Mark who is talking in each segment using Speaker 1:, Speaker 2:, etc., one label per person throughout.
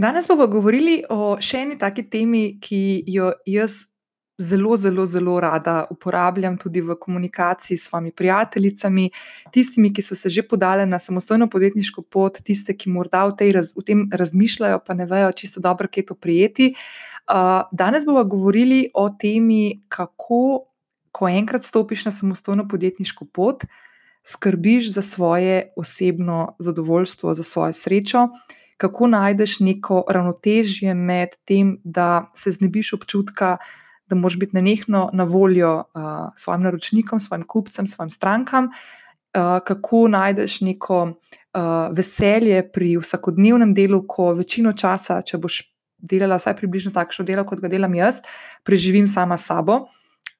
Speaker 1: Danes bomo govorili o še eni taki temi, ki jo jaz zelo, zelo, zelo rada uporabljam tudi v komunikaciji s svojimi prijateljicami, tistimi, ki so se že podali na samostojno podjetniško pot, tiste, ki morda v, raz, v tem razmišljajo, pa ne vejo čisto dobro, kje to prijeti. Danes bomo govorili o temi, kako, ko enkrat stopiš na samostojno podjetniško pot, skrbiš za svoje osebno zadovoljstvo, za svojo srečo. Kako najdeš neko ravnotežje med tem, da se znebiš občutka, da moraš biti nenehno na voljo uh, svojim naročnikom, svojim kupcem, svojim strankam, uh, kako najdeš neko uh, veselje pri vsakodnevnem delu, ko večino časa, če boš delala vsaj približno takšno delo, kot ga delam jaz, preživim sama s sabo.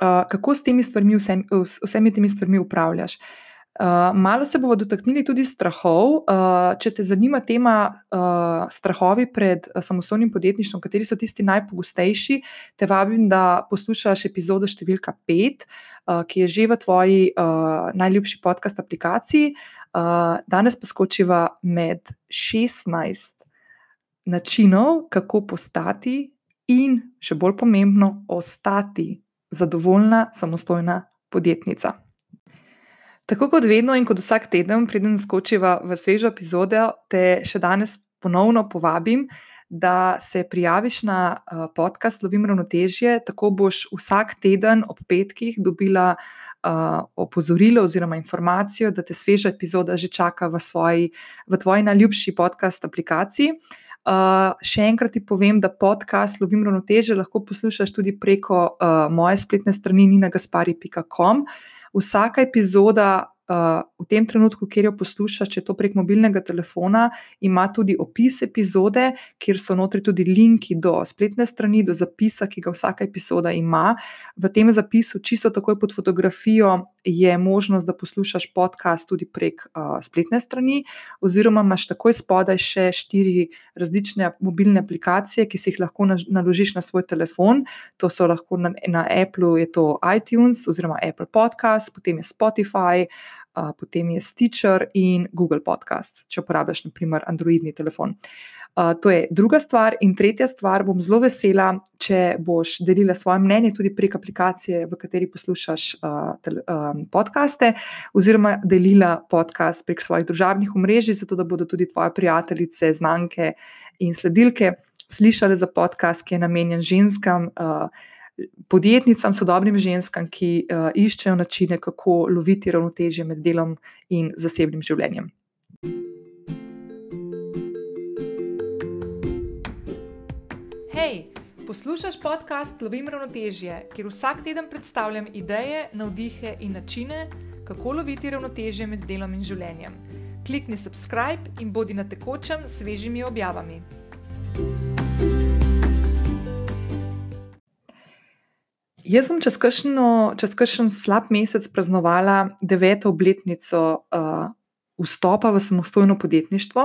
Speaker 1: Uh, kako s temi stvarmi, vsem, vsemi temi stvarmi upravljaš? Uh, Uh, malo se bomo dotaknili tudi strahov. Uh, če te zanima tema uh, strahovi pred samostojnim podjetništvom, kateri so tisti najpogostejši, te vabim, da poslušaš epizodo številka 5, uh, ki je že v tvoji uh, najljubši podcast aplikaciji. Uh, danes pa skočiva med 16 načinov, kako postati in, še bolj pomembno, ostati zadovoljna samostojna podjetnica. Tako kot vedno in kot vsak teden, preden skočiva v svežo epizodo, te še danes ponovno povabim, da se prijaviš na uh, podcast Lovim ravnotežje. Tako boš vsak teden ob petkih dobila uh, opozorilo oziroma informacijo, da te sveža epizoda že čaka v, svoji, v tvoji najljubši podcast aplikaciji. Uh, še enkrat ti povem, da podcast Lovim ravnoteže lahko poslušaš tudi preko uh, moje spletne strani ninagaspari.com. Vsaka epizoda uh, v tem trenutku, kjer jo poslušaš, če to prek mobilnega telefona, ima tudi opis epizode, kjer so notri tudi linki do spletne strani, do zapisa, ki ga vsaka epizoda ima. V tem zapisu, čisto takoj pod fotografijo, je možnost, da poslušaš podcast tudi prek uh, spletne strani, oziroma imaš takoj spodaj še štiri različne mobilne aplikacije, ki si jih lahko naložiš na svoj telefon. To so lahko na, na Apple, je to iTunes oziroma Apple Podcast, potem je Spotify potem je Stitcher in Google Podcasts, če uporabljaš, naprimer, Androidni telefon. Uh, to je druga stvar. In tretja stvar, bom zelo vesela, če boš delila svoje mnenje tudi prek aplikacije, v kateri poslušaš uh, tel, um, podcaste, oziroma delila podcast prek svojih družabnih omrežij, zato da bodo tudi tvoje prijateljice, znanke in sledilke slišale za podcast, ki je namenjen ženskam. Uh, podjetnicam, sodobnim ženskam, ki uh, iščejo načine, kako loviti ravnotežje med delom in zasebnim življenjem. Hej, poslušaj podcast Lovim ravnotežje, kjer vsak teden predstavljam ideje, navdihe in načine, kako loviti ravnotežje med delom in življenjem. Klikni subscribe in bodi na tekočem s svežimi objavami. Jaz sem čez kakšen slab mesec praznovala deveto obletnico uh, vstopa v samostojno podjetništvo.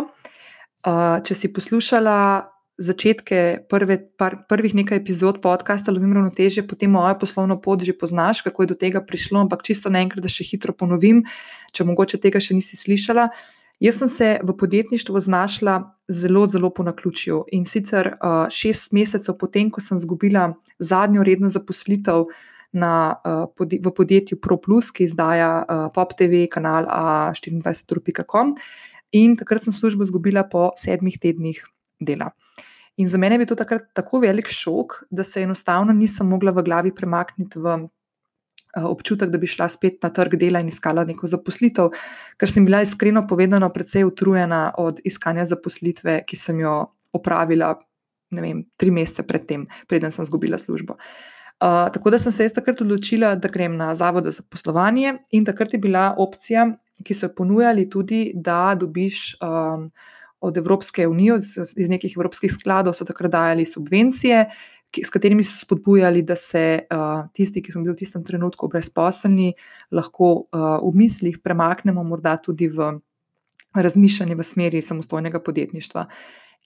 Speaker 1: Uh, če si poslušala začetke prve, par, prvih nekaj epizod podcasta Lovim ravnoteže, potem mojo poslovno pot že poznaš, kako je do tega prišlo, ampak čisto naenkrat, da še hitro ponovim, če mogoče tega še nisi slišala. Jaz sem se v podjetništvu znašla zelo, zelo po naključju. In sicer uh, šest mesecev potem, ko sem izgubila zadnjo redno zaposlitev na, uh, pod, v podjetju ProPlus, ki izdaja uh, PopTV, kanal A24.com, in takrat sem službo izgubila po sedmih tednih dela. In za mene je bil to takrat tako velik šok, da se enostavno nisem mogla v glavi premakniti v Eh, občutek, da bi šla spet na trg dela in iskala neko zaposlitev, ker sem bila iskreno povedano precej utrujena od iskanja zaposlitve, ki sem jo opravila vem, tri mesece predtem, preden sem izgubila službo. Uh, tako da sem se jaz takrat odločila, da grem na Zavod za poslovanje, in takrat je bila opcija, ki so jo ponujali tudi, da dobiš um, od Evropske unije, iz, iz nekih evropskih skladov, so takrat dajali subvencije, uh, ki, s katerimi so spodbujali, da se uh, tisti, ki smo bili v tistem trenutku brezposelni, lahko uh, v mislih premaknemo morda tudi v razmišljanje v smeri samostojnega podjetništva.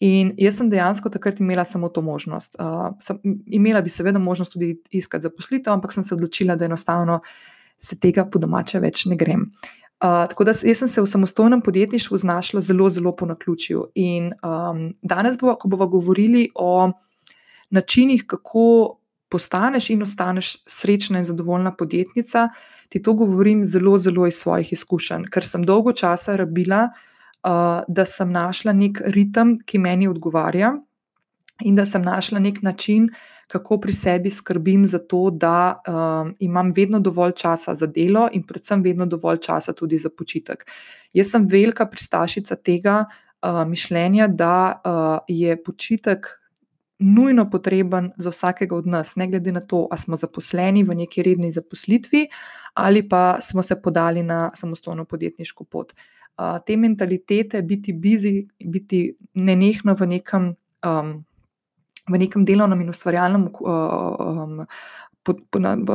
Speaker 1: In jaz sem dejansko takrat imela samo to možnost. Uh, sem, imela bi seveda možnost tudi iskati zaposlitev, ampak sem se odločila, da enostavno se tega po domače več ne grem. Uh, tako da jaz sem se v samostojnem podjetništvu znašla zelo, zelo po naključju. In um, danes, bo, ko bomo govorili o načinih, kako postaneš in ostaneš srečna in zadovoljna podjetnica, ti to govorim zelo, zelo iz svojih izkušenj, ker sem dolgo časa rabila, uh, da sem našla nek ritem, ki meni odgovarja, in da sem našla nek način, kako pri sebi skrbim za to, da um, imam vedno dovolj časa za delo in predvsem vedno dovolj časa tudi za počitek. Jaz sem velika pristašica tega uh, mišljenja, da uh, je počitek. Nujno potreben za vsakega od nas, ne glede na to, ali smo zaposleni v neki redni zaposlitvi ali pa smo se podali na samostojno podjetniško pot. Uh, te mentalitete, biti busy, biti nenehno v nekem um, v nekem delovnem in ustvarjalnem um,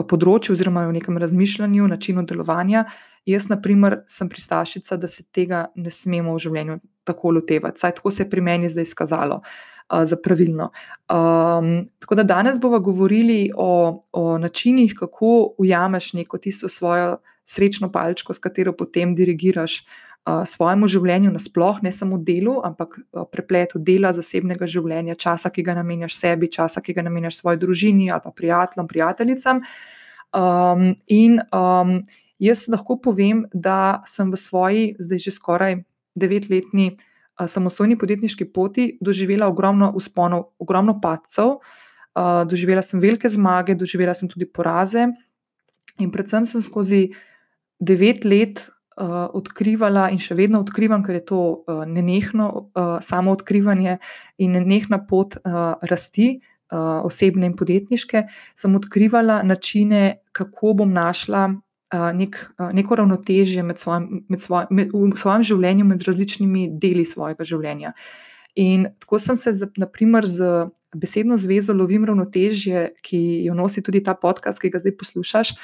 Speaker 1: področju, oziroma v nekem razmišljanju, načinu delovanja. Jaz, na primer, sem pristašica, da se tega ne smemo v življenju tako lotevati. Saj tako se je pri meni zdaj izkazalo uh, za pravilno. Um, tako da danes bomo govorili o, o načinih, kako ujameš neko tisto svojo srečno palčko, s katero potem dirigiraš uh, svojemu življenju, nasplošno, ne samo delu, ampak prepletu dela, zasebnega življenja, časa, ki ga namenjaš sebi, časa, ki ga namenjaš svoji družini ali pa prijateljem, prijateljicam. Um, in um, jaz lahko povem, da sem v svoji, zdaj že skoraj devetletni uh, samostojni podjetniški poti doživela ogromno usponov, ogromno padcev. Uh, doživela sem velike zmage, doživela sem tudi poraze, in predvsem sem skozi devet let uh, odkrivala in še vedno odkrivam, ker je to uh, nenehno uh, samo odkrivanje in nenehna pot uh, rasti, uh, osebne in podjetniške, sem odkrivala načine, kako bom našla. Nek, neko ravnotežje med svojim, med svoj, med, v svojem življenju, med različnimi deli svojega življenja. In tako sem se, naprimer, z besedno zvezo Lovim ravnotežje, ki jo nosi tudi ta podcast, ki ga zdaj poslušaš,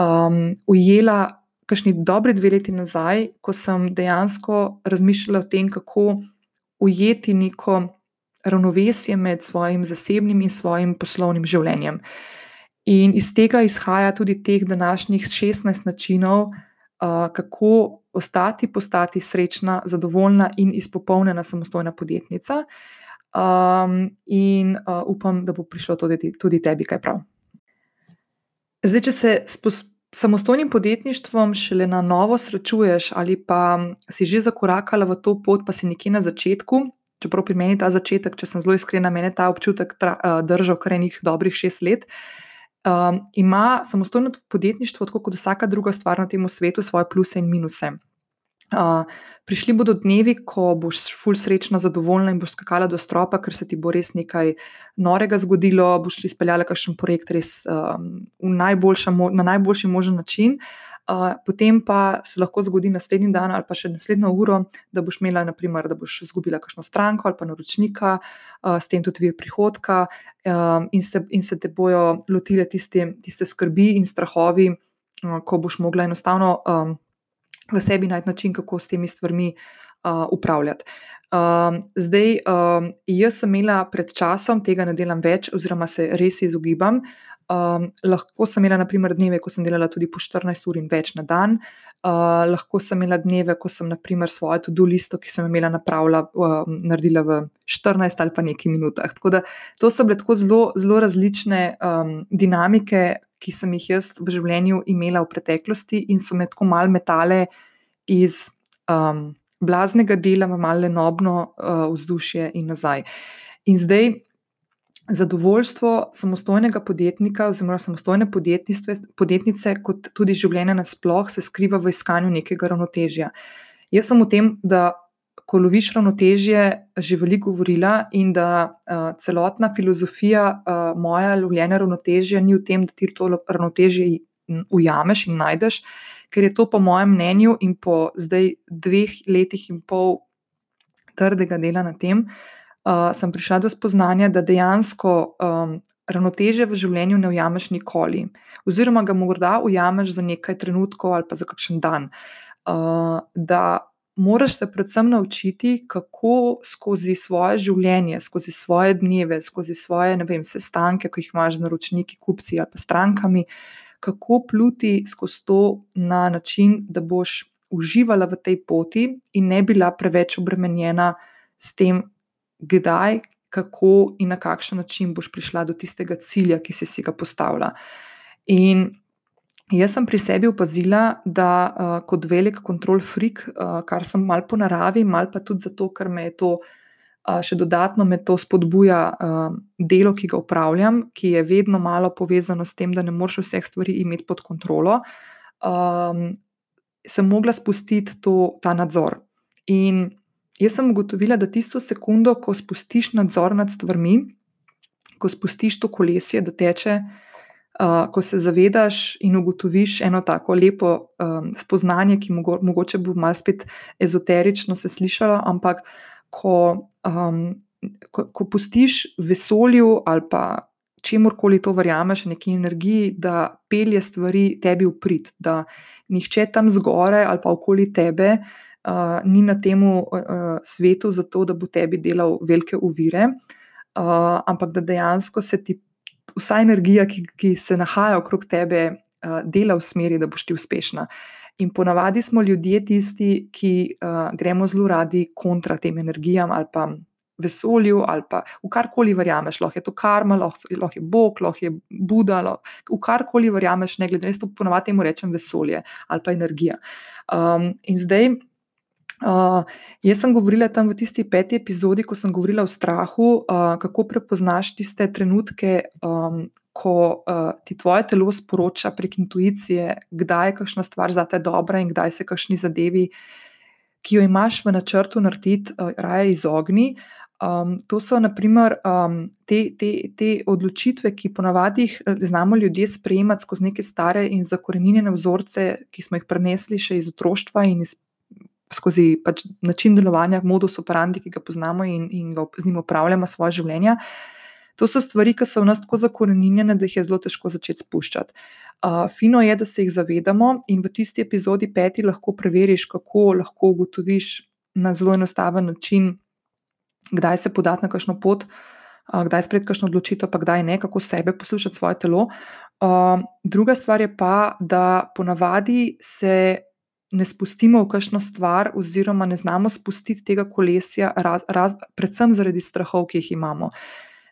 Speaker 1: um, ujela kakšni dobri dve leti nazaj, ko sem dejansko razmišljala o tem, kako ujeti neko ravnovesje med svojim zasebnim in svojim poslovnim življenjem. In iz tega izhaja tudi teh današnjih 16 načinov, kako ostati, postati srečna, zadovoljna in izpopolnjena samostojna podjetnica. Um, in uh, upam, da bo prišlo tudi, tudi tebi kaj prav. Zdaj, če se spustimo samostojnim podjetništvom šele na novo srečuješ, ali pa si že zakorakala v to pot, pa si nekje na začetku. Čeprav pri meni ta začetek, če sem zelo iskrena, meni ta občutek tra, uh, držal kar enih dobrih šest let. Um, ima samostojno podjetništvo, tako kot vsaka druga stvar na tem svetu, svoje pluse in minuse. Uh, prišli bodo dnevi, ko boš ful srečna, zadovoljna in boš skakala do stropa, ker se ti bo res nekaj norega zgodilo, boš izpeljala kakšen projekt res um, najboljša, na najboljši možen način. Uh, potem pa se lahko zgodi naslednji dan ali pa še naslednjo uro, da boš imela, naprimer, da boš izgubila kakšno stranko ali pa naročnika, uh, s tem tudi vir prihodka, um, in, se, in se te bojo lotile tiste, tiste skrbi in strahovi, uh, ko boš mogla enostavno. Um, v sebi najti način, kako s temi stvarmi uh, upravljati. Um, zdaj, um, jaz sem imela pred časom, tega ne delam več, oziroma se res izogibam. Um, lahko sem imela, naprimer, dneve, ko sem delala tudi po 14 ur in več na dan. Uh, lahko sem imela dneve, ko sem, naprimer, svojo to-do listo, ki sem imela napravila, uh, naredila v 14 ali pa nekaj minutah. Tako da to so bile tako zelo, zelo različne um, dinamike, ki sem jih jaz v življenju imela v preteklosti in so me tako mal metale iz um, blaznega dela v malo nobno uh, vzdušje in nazaj. In zdaj. Zadovoljstvo samostojnega podjetnika, oziroma samostojne podjetnice, kot tudi življenje nasplošno, se skriva v iskanju nekega ravnotežja. Jaz sem o tem, da ko loviš ravnotežje, že veliko govorila in da uh, celotna filozofija uh, moja lovljenja ravnotežja ni v tem, da ti to ravnotežje ujameš in najdeš, ker je to po mojem mnenju in po zdaj dveh letih in pol trdega dela na tem, uh, sem prišla do spoznanja, da dejansko um, ravnoteže v življenju ne ujameš nikoli, oziroma ga morda ujameš za nekaj trenutkov ali pa za kakšen dan. Uh, da moraš se predvsem naučiti, kako skozi svoje življenje, skozi svoje dneve, skozi svoje vem, sestanke, ki jih imaš z naročniki, kupci ali pa strankami, kako pluti skozi to na način, da boš uživala v tej poti in ne bila preveč obremenjena s tem, kdaj, kako in na kakšen način boš prišla do tistega cilja, ki si, si ga postavila. In jaz sem pri sebi opazila, da uh, kot velik kontrol freak, uh, kar sem mal po naravi, mal pa tudi zato, ker me je to. Uh, še dodatno me to spodbuja uh, delo, ki ga upravljam, ki je vedno malo povezano s tem, da ne moreš vseh stvari imeti pod kontrolo. Um, sem mogla spustiti to, ta nadzor. In Jaz sem ugotovila, da tisto sekundo, ko spustiš nadzor nad stvarmi, ko spustiš to kolesje, da teče, uh, ko se zavedaš in ugotoviš eno tako lepo um, spoznanje, ki mogo, mogoče bo malo spet ezoterično se slišalo, ampak ko, um, ko, ko pustiš vesolju ali pa čemorkoli to verjameš, neki energiji, da pelje stvari tebi v prid, da nihče tam zgore ali pa okoli tebe uh, ni na tem uh, svetu zato, da bo tebi delal velike uvire, uh, ampak da dejansko se ti vsa energija, ki, ki se nahaja okrog tebe, uh, dela v smeri, da boš ti uspešna. In ponavadi smo ljudje tisti, ki uh, gremo zelo radi kontra tem energijam ali pa vesolju, ali pa v karkoli verjameš. Lahko je to karma, lahko, lahko je Bog, lahko je Buda, lahko, v karkoli verjameš, ne glede na to, ponavadi temu rečem vesolje ali pa energija. Um, in zdaj. Jaz sem govorila tam v tisti peti epizodi, ko sem govorila o strahu, uh, kako prepoznaš tiste trenutke, um, ko uh, ti tvoje telo sporoča prek intuicije, kdaj je kakšna stvar za te dobra in kdaj se kakšni zadevi, ki jo imaš v načrtu narediti, uh, raje izogni. Um, to so naprimer um, te, te, te odločitve, ki ponavadi jih znamo ljudje sprejemati skozi neke stare in zakorenjene vzorce, ki smo jih prenesli še iz otroštva in iz skozi pač način delovanja, modus operandi, ki ga poznamo in, in ga z njim upravljamo svoje življenje. To so stvari, ki so v nas tako zakorenjene, da jih je zelo težko začeti spuščati. Uh, fino je, da se jih zavedamo in v tisti epizodi peti lahko preveriš, kako lahko ugotoviš na zelo enostaven način, kdaj se podati na kakšno pot, uh, kdaj sprejeti kakšno odločitev, pa kdaj ne, kako sebe poslušati svoje telo. Uh, druga stvar je pa, da ponavadi se ne spustimo v kakšno stvar, oziroma ne znamo spustiti tega kolesja, raz, raz, predvsem zaradi strahov, ki jih imamo.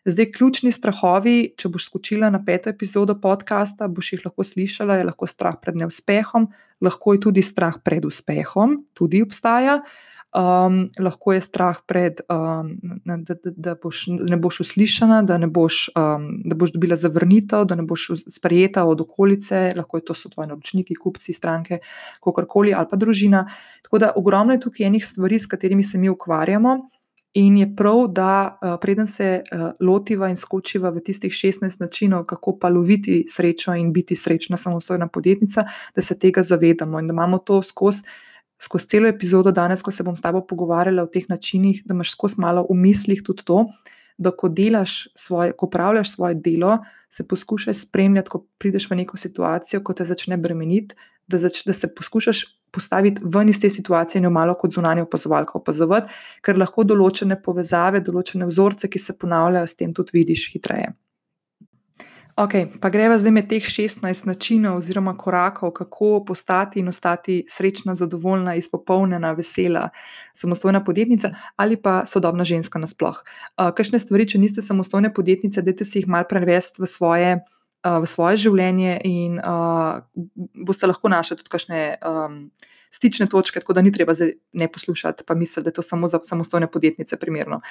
Speaker 1: Zdaj, ključni strahovi, če boš skočila na peto epizodo podcasta, boš jih lahko slišala, je lahko strah pred neuspehom, lahko je tudi strah pred uspehom, tudi obstaja. Um, lahko je strah pred, um, da, da, da boš, ne boš uslišana, da ne boš, um, da boš dobila zavrnitev, da ne boš sprejeta od okolice, lahko je to so tvoji naročniki, kupci, stranke, kakorkoli ali pa družina. Tako da ogromno je tukaj enih stvari, s katerimi se mi ukvarjamo. In je prav, da uh, preden se uh, lotiva in skočiva v tistih 16 načinov, kako pa loviti srečo in biti srečna, samostojna podjetnica, da se tega zavedamo in da imamo to skozi skozi celo epizodo danes, ko se bom s tabo pogovarjala o teh načinih, da imaš skozi malo v mislih tudi to, da ko delaš svoje, ko upravljaš svoje delo, se poskušaj spremljati, ko prideš v neko situacijo, ko te začne bremeniti, da, zač, da se poskušaš postaviti ven iz te situacije in jo malo kot zunanje opazovalka opazovati, ker lahko določene povezave, določene vzorce, ki se ponavljajo, s tem tudi vidiš hitreje. Ok, pa greva zdaj med teh 16 načinov oziroma korakov, kako postati in ostati srečna, zadovoljna, izpopolnjena, vesela, samostojna podjetnica ali pa sodobna ženska nasploh. Uh, Kakšne stvari, če niste samostojne podjetnice, dajte si jih mal prevesti v svoje. V svoje življenje, in uh, boste lahko našli tudi kakšne um, stične točke, tako da ni treba ne poslušati, pa misliti, da je to samo za samostojne podjetnice primerno.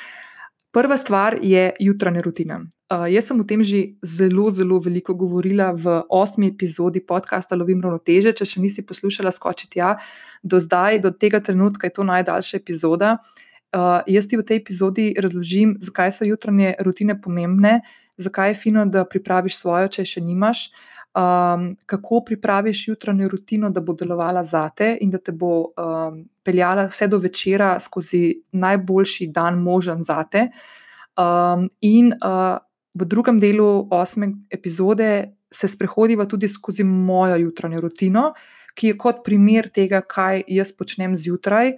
Speaker 1: Prva stvar je jutranja rutina. Uh, jaz sem o tem že zelo, zelo veliko govorila v osmi epizodi podcasta Lovim ravnoteže. Če še nisi poslušala, skoči tja. Do zdaj, do tega trenutka je to najdaljša epizoda. Uh, jaz ti v tej epizodi razložim, zakaj so jutranje rutine pomembne, zakaj je fino, da pripraviš svojo, če še nimaš. Uh, um, kako pripraviš jutranjo rutino, da bo delovala zate in da te bo um, peljala vse do večera skozi najboljši dan možen zate. Um, in uh, v drugem delu osme epizode se sprehodiva tudi skozi mojo jutranjo rutino, ki je kot primer tega, kaj jaz počnem zjutraj,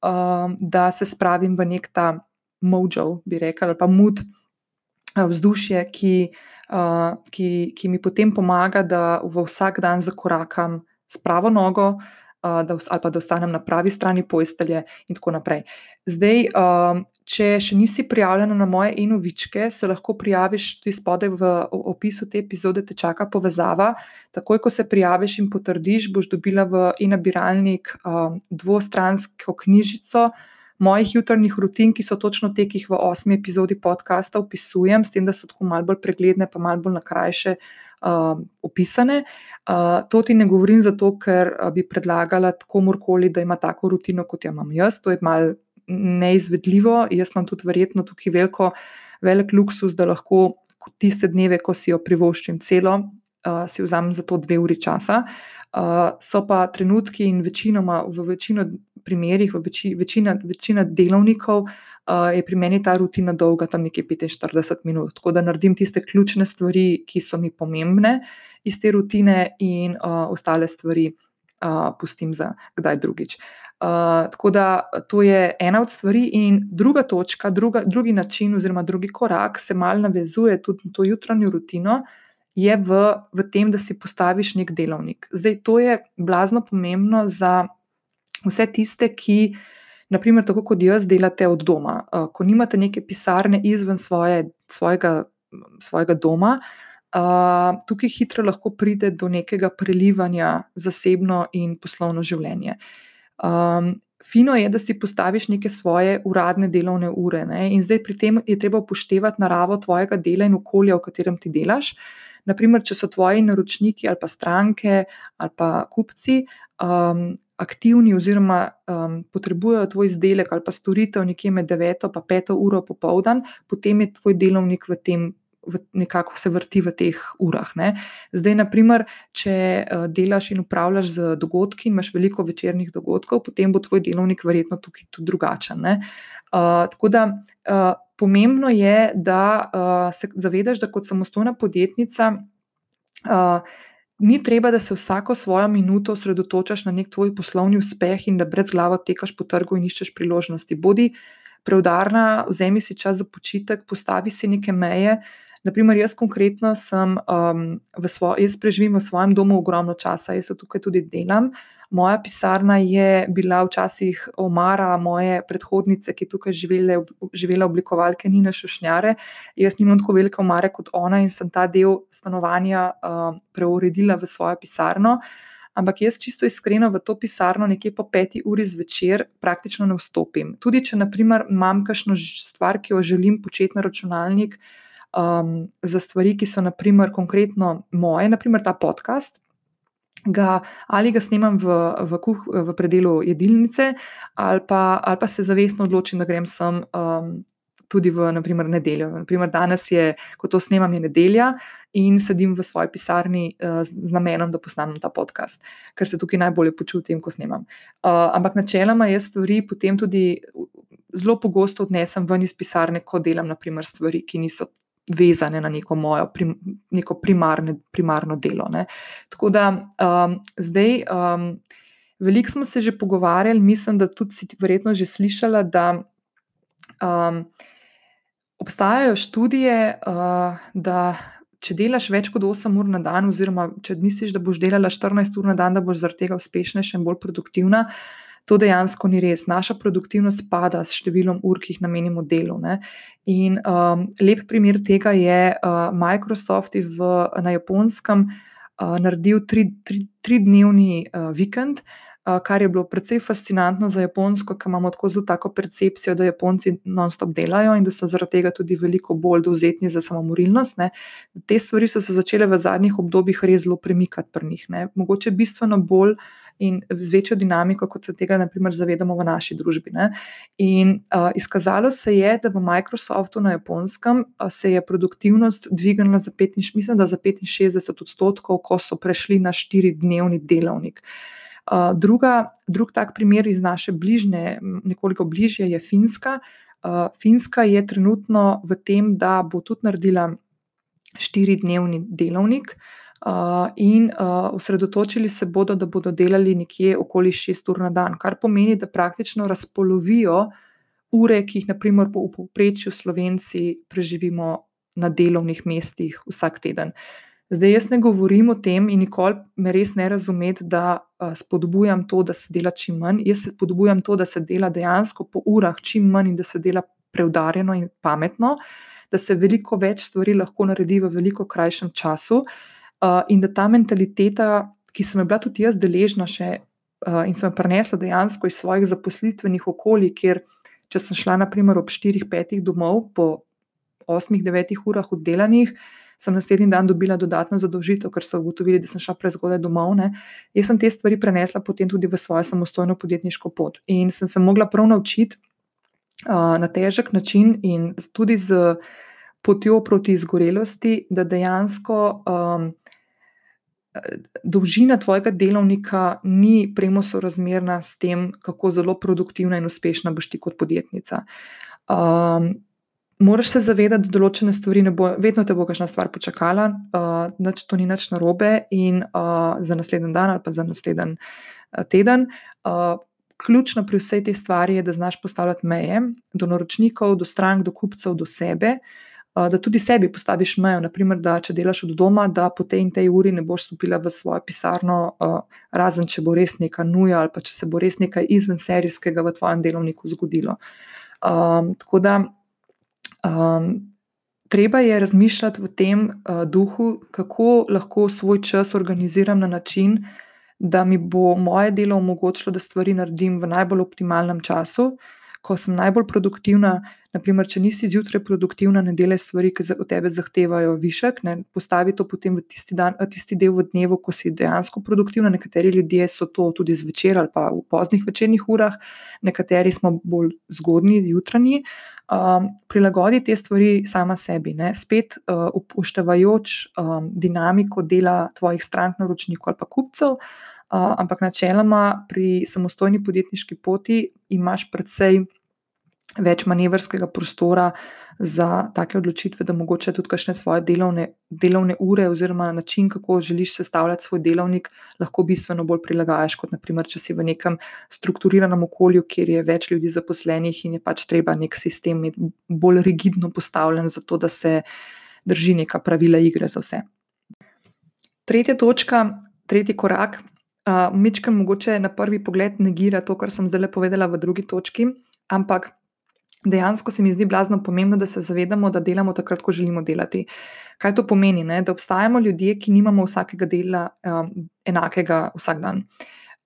Speaker 1: um, da se spravim v nek ta mojo, bi rekel, ali pa mud, vzdušje, ki uh, ki, ki mi potem pomaga, da v vsak dan zakorakam s pravo nogo, da, ali pa da ostanem na pravi strani postelje, in tako naprej. Zdaj, če še nisi prijavljena na moje inovičke, se lahko prijaviš tudi spodaj v opisu te epizode, te čaka povezava. Takoj, ko se prijaviš in potrdiš, boš dobila v e-nabiralnik dvostransko knjižico mojih jutranjih rutin, ki so točno te, ki jih v osmi epizodi podcasta opisujem, s tem, da so tako malo bolj pregledne, pa malo bolj na krajše uh, opisane. Uh, to ti ne govorim zato, ker bi predlagala komorkoli, da ima tako rutino, kot jo imam jaz. To je mal neizvedljivo. Jaz imam tudi verjetno tukaj veliko, velik luksus, da lahko tiste dneve, ko si jo privoščim celo, uh, si vzamem za to dve uri časa. Uh, so pa trenutki in večinoma v večino primerih, v veči, večina, večina delovnikov, uh, je pri meni ta rutina dolga tam nekje 45 minut. Tako da naredim tiste ključne stvari, ki so mi pomembne iz te rutine, in uh, ostale stvari uh, pustim za kdaj drugič. Uh, tako da to je ena od stvari, in druga točka, druga, drugi način, oziroma drugi korak, se mal navezuje tudi na to jutranjo rutino. Je v, v tem, da si postaviš nek delovnik. Zdaj, to je blazno pomembno za vse tiste, ki, naprimer, tako kot jaz, delate od doma. Uh, ko nimate neke pisarne izven svoje, svojega, svojega doma, uh, tukaj hitro lahko pride do nekega prelivanja zasebno in poslovno življenje. Um, Fino je, da si postaviš neke svoje uradne delovne ure, ne? in zdaj pri tem je treba upoštevati naravo tvojega dela in okolja, v katerem ti delaš. Naprimer, če so tvoji naročniki ali pa stranke ali pa kupci um, aktivni oziroma um, potrebujejo tvoj izdelek ali pa storitev nekje med 9 in 5 uro popoldan, potem je tvoj delovnik v tem. Nekako se vrti v teh urah. Ne. Zdaj, naprimer, če uh, delaš in upravljaš z dogodki, imaš veliko večernih dogodkov, potem bo tvoj delovnik verjetno tukaj tudi drugačen. Uh, tako da uh, pomembno je, da uh, se zavedaš, da kot samostojna podjetnica. Uh, ni treba, da se vsako svojo minuto osredotočaš na nek tvoj poslovni uspeh in da brez glave tekaš po trgu in iščeš priložnosti. Bodi preudarna, vzemi si čas za počitek, postavi si neke meje. Naprimer, jaz konkretno sem um, svojem, jaz preživim v svojem domu ogromno časa, jaz tukaj tudi delam. Moja pisarna je bila včasih omara moje predhodnice, ki je tukaj živele, živela oblikovalke Nina Šušnjare. Jaz nimam tako velike omare kot ona in sem ta del stanovanja uh, preuredila v svojo pisarno. Ampak jaz čisto iskreno v to pisarno nekje po peti uri zvečer praktično ne vstopim. Tudi če naprimer imam kakšno stvar, ki jo želim početi na računalnik, um, za stvari, ki so naprimer konkretno moje, naprimer ta podcast. Ga, ali ga snemam v, v, kuh, v predelu jedilnice, ali pa, ali pa se zavestno odločim, da grem sem um, tudi v naprimer, nedeljo. Naprimer, danes je, ko to snemam, je nedelja in sedim v svoji pisarni uh, z namenom, da posnamem ta podcast, ker se tukaj najbolje počutim, ko snemam. Uh, ampak načeloma jaz stvari potem tudi zelo pogosto odnesem ven iz pisarne, ko delam naprimer, stvari, ki niso vezane na neko mojo prim, neko primarne, primarno delo. Ne. Tako da um, zdaj, um, veliko smo se že pogovarjali, mislim, da tudi si verjetno že slišala, da um, obstajajo študije, uh, da. Če delaš več kot 8 ur na dan, oziroma če misliš, da boš delala 14 ur na dan, da boš zaradi tega uspešnejša in bolj produktivna, uh, to dejansko ni res. Naša produktivnost pada s številom ur, ki jih namenimo delu. Ne? In um, lep primer tega je uh, Microsoft v, na japonskem uh, naredil tri-dnevni tri, tri uh, vikend. Uh, kar je bilo precej fascinantno za Japonsko, ker imamo tako zelo tako percepcijo, da Japonci non-stop delajo in da so zaradi tega tudi veliko bolj dovzetni za samomorilnost. Ne. Te stvari so se začele v zadnjih obdobjih res zelo premikati pri njih. Ne. Mogoče bistveno bolj uh, in z večjo dinamiko, kot se tega naprimer, zavedamo v naši družbi. Ne. In uh, izkazalo se je, da v Microsoftu na japonskem uh, se je produktivnost dvignila za, 5, mislim, za 65 odstotkov, ko so prešli na štiri-dnevni delovnik. Uh, druga, drug tak primer iz naše bližnje, nekoliko bližje, je Finska. Uh, Finska je trenutno v tem, da bo tudi naredila štiri-dnevni delovnik. Uh, in osredotočili se bodo, da bodo delali nekje okoli 6 ur na dan, kar pomeni, da praktično razpolovijo ure, ki jih naprimer v povprečju Slovenci preživimo na delovnih mestih vsak teden. Zdaj, jaz ne govorim o tem in nikoli me res ne razumeti, da spodbujam to, da se dela čim manj. Jaz spodbujam to, da se dela dejansko po urah čim manj in da se dela preudarjeno in pametno, da se veliko več stvari lahko naredi v veliko krajšem času uh, in da ta mentaliteta, ki sem bila tudi jaz deležna še uh, in sem prenesla dejansko iz svojih zaposlitvenih okolij, kjer če sem šla naprimer ob 4-5 domov po 8-9 urah oddelanih, sem naslednji dan dobila dodatno zadolžitev, ker so ugotovili, da sem šla prezgodaj domov. Ne. Jaz sem te stvari prenesla potem tudi v svojo samostojno podjetniško pot in sem se mogla prav naučiti uh, na težek način in tudi z potjo proti izgorelosti, da dejansko. Um, Dolžina tvojega delovnika ni premo sorazmerna s tem, kako zelo produktivna in uspešna boš ti kot podjetnica. Um, moraš se zavedati, da določene stvari ne bo, vedno te bo kakšna stvar počakala, uh, nič to ni nič narobe in uh, za naslednji dan ali pa za naslednji uh, teden. Uh, ključno pri vsej tej stvari je, da znaš postavljati meje do naročnikov, do strank, do kupcev, do sebe. Da tudi sebi postaviš mejo, naprimer, da če delaš od doma, da po tej in tej uri ne boš stopila v svojo pisarno, razen če bo res neka nuja ali pa če se bo res nekaj izven serijskega v tvojem delovniku zgodilo. Um, tako da Um, treba je razmišljati v tem uh, duhu, kako lahko svoj čas organiziram na način, da mi bo moje delo omogočilo, da stvari naredim v najbolj optimalnem času, ko sem najbolj produktivna. Naprimer, če nisi zjutraj produktivna, ne delaj stvari, ki od tebe zahtevajo višek, ne postavi to potem v tisti, dan, tisti del v dnevu, ko si dejansko produktivna. Nekateri ljudje so to tudi zvečer ali pa v poznih večernih urah, nekateri smo bolj zgodni, jutranji. Um, prilagodi te stvari sama sebi, ne? spet uh, upoštevajoč um, dinamiko dela tvojih strank, naročnikov ali pa kupcev. Uh, ampak načeloma pri samostojni podjetniški poti imaš predvsej več manevrskega prostora za take odločitve, da mogoče tudi kakšne svoje delovne, delovne ure oziroma način, kako želiš sestavljati svoj delovnik, lahko bistveno bolj prilagajaš, kot naprimer, če si v nekem strukturiranem okolju, kjer je več ljudi zaposlenih in je pač treba nek sistem imeti bolj rigidno postavljen, zato da se drži neka pravila igre za vse. Tretja točka, tretji korak. Uh, Mičkam mogoče na prvi pogled negira to, kar sem zdaj povedala v drugi točki, ampak dejansko se mi zdi blazno pomembno, da se zavedamo, da delamo takrat, ko želimo delati. Kaj to pomeni? Ne? Da obstajamo ljudje, ki nimamo vsakega dela um, enakega vsak dan.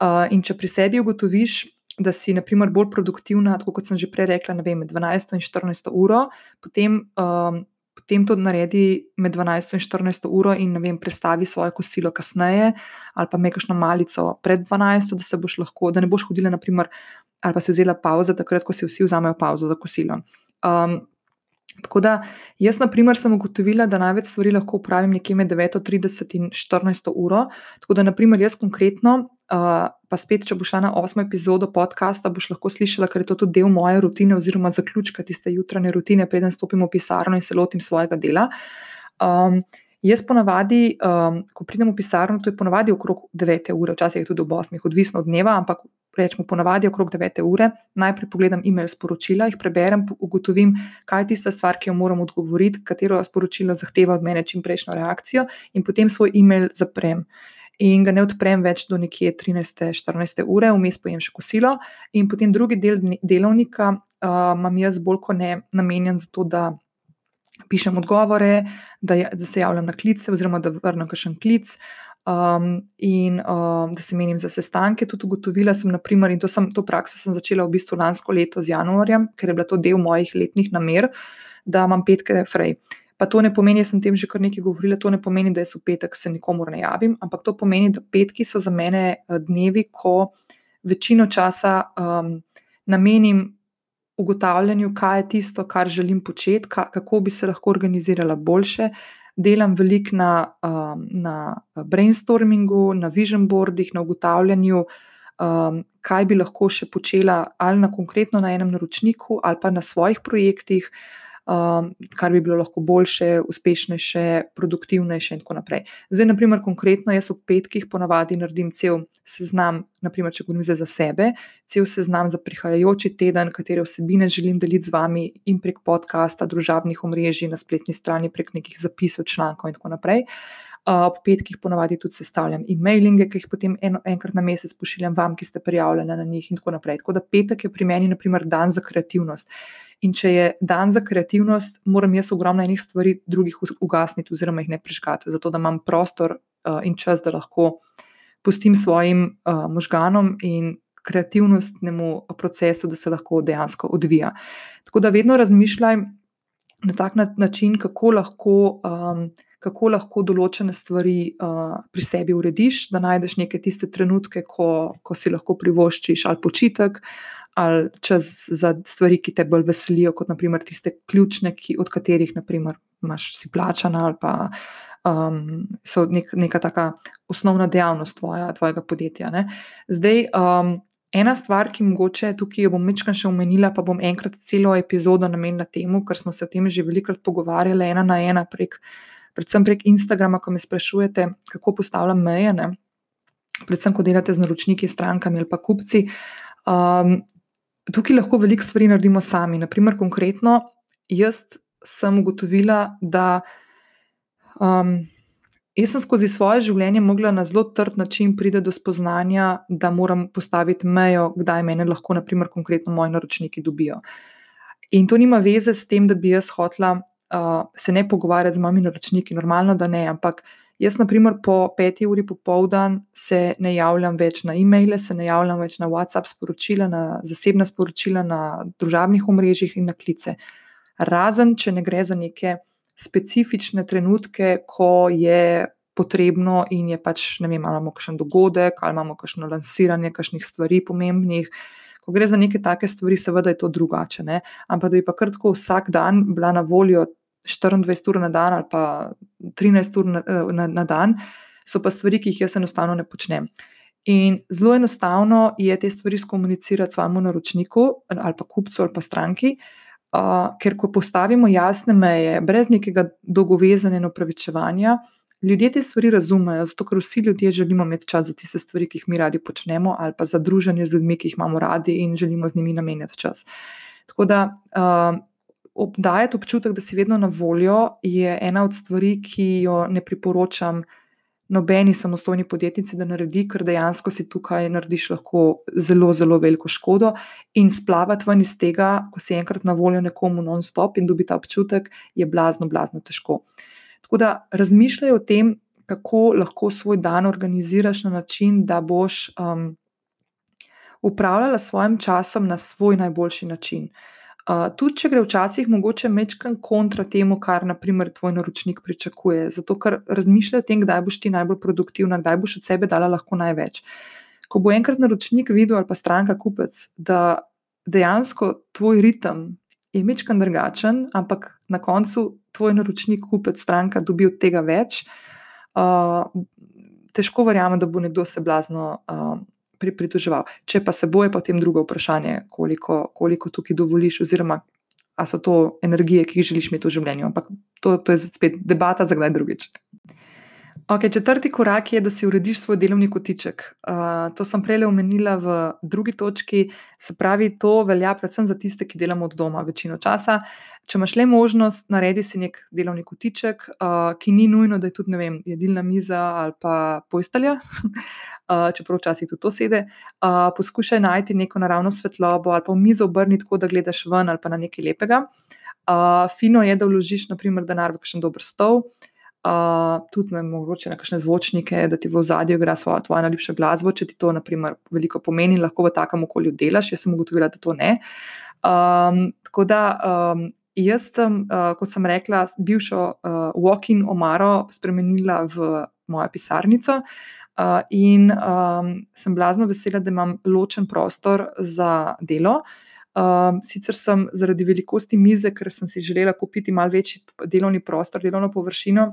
Speaker 1: Uh, in če pri sebi ugotoviš, da si naprimer, bolj produktivna, kot sem že prej rekla, vem, med 12 in 14 uro, potem. Um, Potem to naredi med 12 in 14 uro, in vem, prestavi svoje kosilo kasneje, ali pa nekaj malico pred 12, da, lahko, da ne boš hodila, naprimer, ali pa si vzela pauzo, takrat, ko si vsi vzamejo pauzo za kosilo. Um, tako da jaz, na primer, sem ugotovila, da največ stvari lahko upravim nekje med 9:30 in 14 uro. Tako da, naprimer, jaz konkretno, uh, pa spet, če boš šla na osmo epizodo podcasta, boš lahko slišala, ker je to tudi del moje rutine, oziroma zaključka tiste jutranje rutine, preden stopim v pisarno in se lotim svojega dela. Um, Jaz ponavadi, um, ko pridem v pisarno, to je ponavadi okrog 9 ure, včasih je tudi ob 8, odvisno od dneva, ampak rečemo, ponavadi okrog 9 ure, najprej pogledam e-mail sporočila, jih preberem, ugotovim, kaj je tista stvar, ki jo moram odgovoriti, katero sporočilo zahteva od mene čim prejšnjo reakcijo, in potem svoj e-mail zaprem. In ga ne odprem več do nekje 13-14 ure, vmes pojem še kosilo, in potem drugi del delovnika uh, imam jaz bolj kot ne namenjen za to, da pišem odgovore, da, da se javljam na klice, oziroma da vrnem kakšen klic. Um, in um, da se menim za sestanke, tudi ugotovila sem, naprimer, in to, sem, to prakso sem začela v bistvu lansko leto z januarjem, ker je bila to del mojih letnih namer, da imam petke frej. Pa to ne pomeni, da sem tem že kar nekaj govorila, to ne pomeni, da jaz v petek se nikomor ne javim, ampak to pomeni, da petki so za mene eh, dnevi, ko večino časa um, namenim ugotavljanju, kaj je tisto, kar želim početi, kako bi se lahko organizirala boljše, delam veliko na, um, na brainstormingu, na vision boardih, na ugotavljanju, um, kaj bi lahko še počela ali na konkretno na enem naročniku, ali pa na svojih projektih, um, kar bi bilo lahko boljše, uspešnejše, produktivnejše in tako naprej. Zdaj, naprimer, konkretno jaz v petkih ponavadi naredim cel seznam, naprimer, če govorim za sebe, cel seznam za prihajajoči teden, katere vsebine želim deliti z vami in prek podcasta, družabnih omrežij, na spletni strani, prek nekih zapisov, člankov in tako naprej. Uh, po petkih ponavadi tudi sestavljam e-mailinge, ki jih potem eno, enkrat na mesec pošiljam vam, ki ste prijavljeni na njih, in tako naprej. Tako da petek je pri meni, naprimer, dan za kreativnost. In če je dan za kreativnost, moram jaz ogromno enih stvari, drugih ugasniti, oziroma jih ne prižgati, zato da imam prostor uh, in čas, da lahko pustim svojim uh, možganom in kreativnostnemu procesu, da se lahko dejansko odvija. Tako da vedno razmišljaj na tak način, kako lahko, um, kako lahko določene stvari uh, pri sebi urediš, da najdeš neke tiste trenutke, ko, ko si lahko privoščiš ali počitek. Ali čas za stvari, ki te bolj veselijo, kot naprimer tiste ključne, ki, od katerih naprimer, imaš si plačana, ali pa um, so nek, neka taka osnovna dejavnost tvoja, tvojega podjetja. Ne. Zdaj, um, Ena stvar, ki mogoče tukaj bom večkrat še omenila, pa bom enkrat celo epizodo namenila temu, ker smo se o tem že velikokrat pogovarjali, ena na ena, prek, predvsem prek Instagrama, ko me sprašujete, kako postavljam meje, ne? predvsem, ko delate z naročniki, strankami ali pa kupci. Um, tukaj lahko veliko stvari naredimo sami. Naprimer, konkretno, jaz sem ugotovila, da. Um, Jaz sem skozi svoje življenje mogla na zelo trd način priti do spoznanja, da moram postaviti mejo, kdaj me lahko, naprimer, konkretno moji naročniki dobijo. In to nima veze s tem, da bi jaz hotla uh, se ne pogovarjati z mojimi naročniki, normalno, da ne, ampak jaz, naprimer, po peti uri popoldan se ne javljam več na e-maile, se ne javljam več na WhatsApp sporočila, na zasebna sporočila, na družabnih omrežjih in na klice. Razen, če ne gre za neke specifične trenutke, ko je potrebno in je pač, ne vem, ali imamo kakšen dogodek, ali imamo kakšno lansiranje kakšnih stvari pomembnih. Ko gre za neke take stvari, seveda je to drugače. Ne? Ampak da bi pa kar tako vsak dan bila na voljo 24 ur na dan ali pa 13 ur na, eh, na, na dan, so pa stvari, ki jih jaz enostavno ne počnem. In zelo enostavno je te stvari skomunicirati svojemu naročniku ali pa kupcu ali pa stranki, uh, ker ko postavimo jasne meje, brez nekega dolgovezanja in opravičevanja, ljudje te stvari razumejo, zato ker vsi ljudje želimo imeti čas za tiste stvari, ki jih mi radi počnemo, ali pa za druženje z ljudmi, ki jih imamo radi in želimo z njimi namenjati čas. Tako da uh, obdajati občutek, da si vedno na voljo, je ena od stvari, ki jo ne priporočam nobeni samostojni podjetnici, da naredi, ker dejansko si tukaj narediš lahko zelo, zelo veliko škodo in splavati ven iz tega, ko si enkrat na voljo nekomu non-stop in dobi ta občutek, je blazno, blazno težko. Tako da razmišljaj o tem, kako lahko svoj dan organiziraš na način, da boš um, upravljala s svojim časom na svoj najboljši način. Uh, tudi če gre včasih mogoče mečkan kontra temu, kar naprimer tvoj naročnik pričakuje, zato ker razmišlja o tem, kdaj boš ti najbolj produktivna, kdaj boš od sebe dala lahko največ. Ko bo enkrat naročnik videl ali pa stranka kupec, da dejansko tvoj ritem je mečkan drugačen, ampak na koncu tvoj naročnik, kupec, stranka dobi od tega več, uh, težko verjamem, da bo nekdo se blazno. Uh, pritoževal. Če pa se boje, potem drugo vprašanje, koliko, koliko tukaj dovoliš, oziroma ali so to energije, ki jih želiš imeti v življenju. Ampak to, to je spet debata za kdaj drugič. Okay, četrti korak je, da si urediš svoj delovni kotiček. Uh, to sem prej omenila v drugi točki. Se pravi, to velja predvsem za tiste, ki delamo od doma večino časa. Če imaš le možnost, naredi si nek delovni kotiček, uh, ki ni nujno, da je tudi vem, jedilna miza ali pa postelja, uh, čeprav včasih tudi to sede. Uh, poskušaj najti neko naravno svetlobo ali pa mizo obrniti tako, da gledaš ven ali pa na nekaj lepega. Uh, fino je, da vložiš, naprimer, denar v kakšen dober stol uh, tudi ne mogoče na kakšne zvočnike, da ti v zadju igra svojo tvojo najljubšo glasbo, če ti to naprimer, veliko pomeni, lahko v takem okolju delaš. Jaz sem ugotovila, da to ne. Um, tako da um, jaz sem, uh, kot sem rekla, bivšo uh, walk-in omaro spremenila v mojo pisarnico. Uh, in um, sem blazno vesela, da imam ločen prostor za delo. Um, sicer sem zaradi velikosti mize, ker sem si želela kupiti malce večji delovni prostor, delovno površino,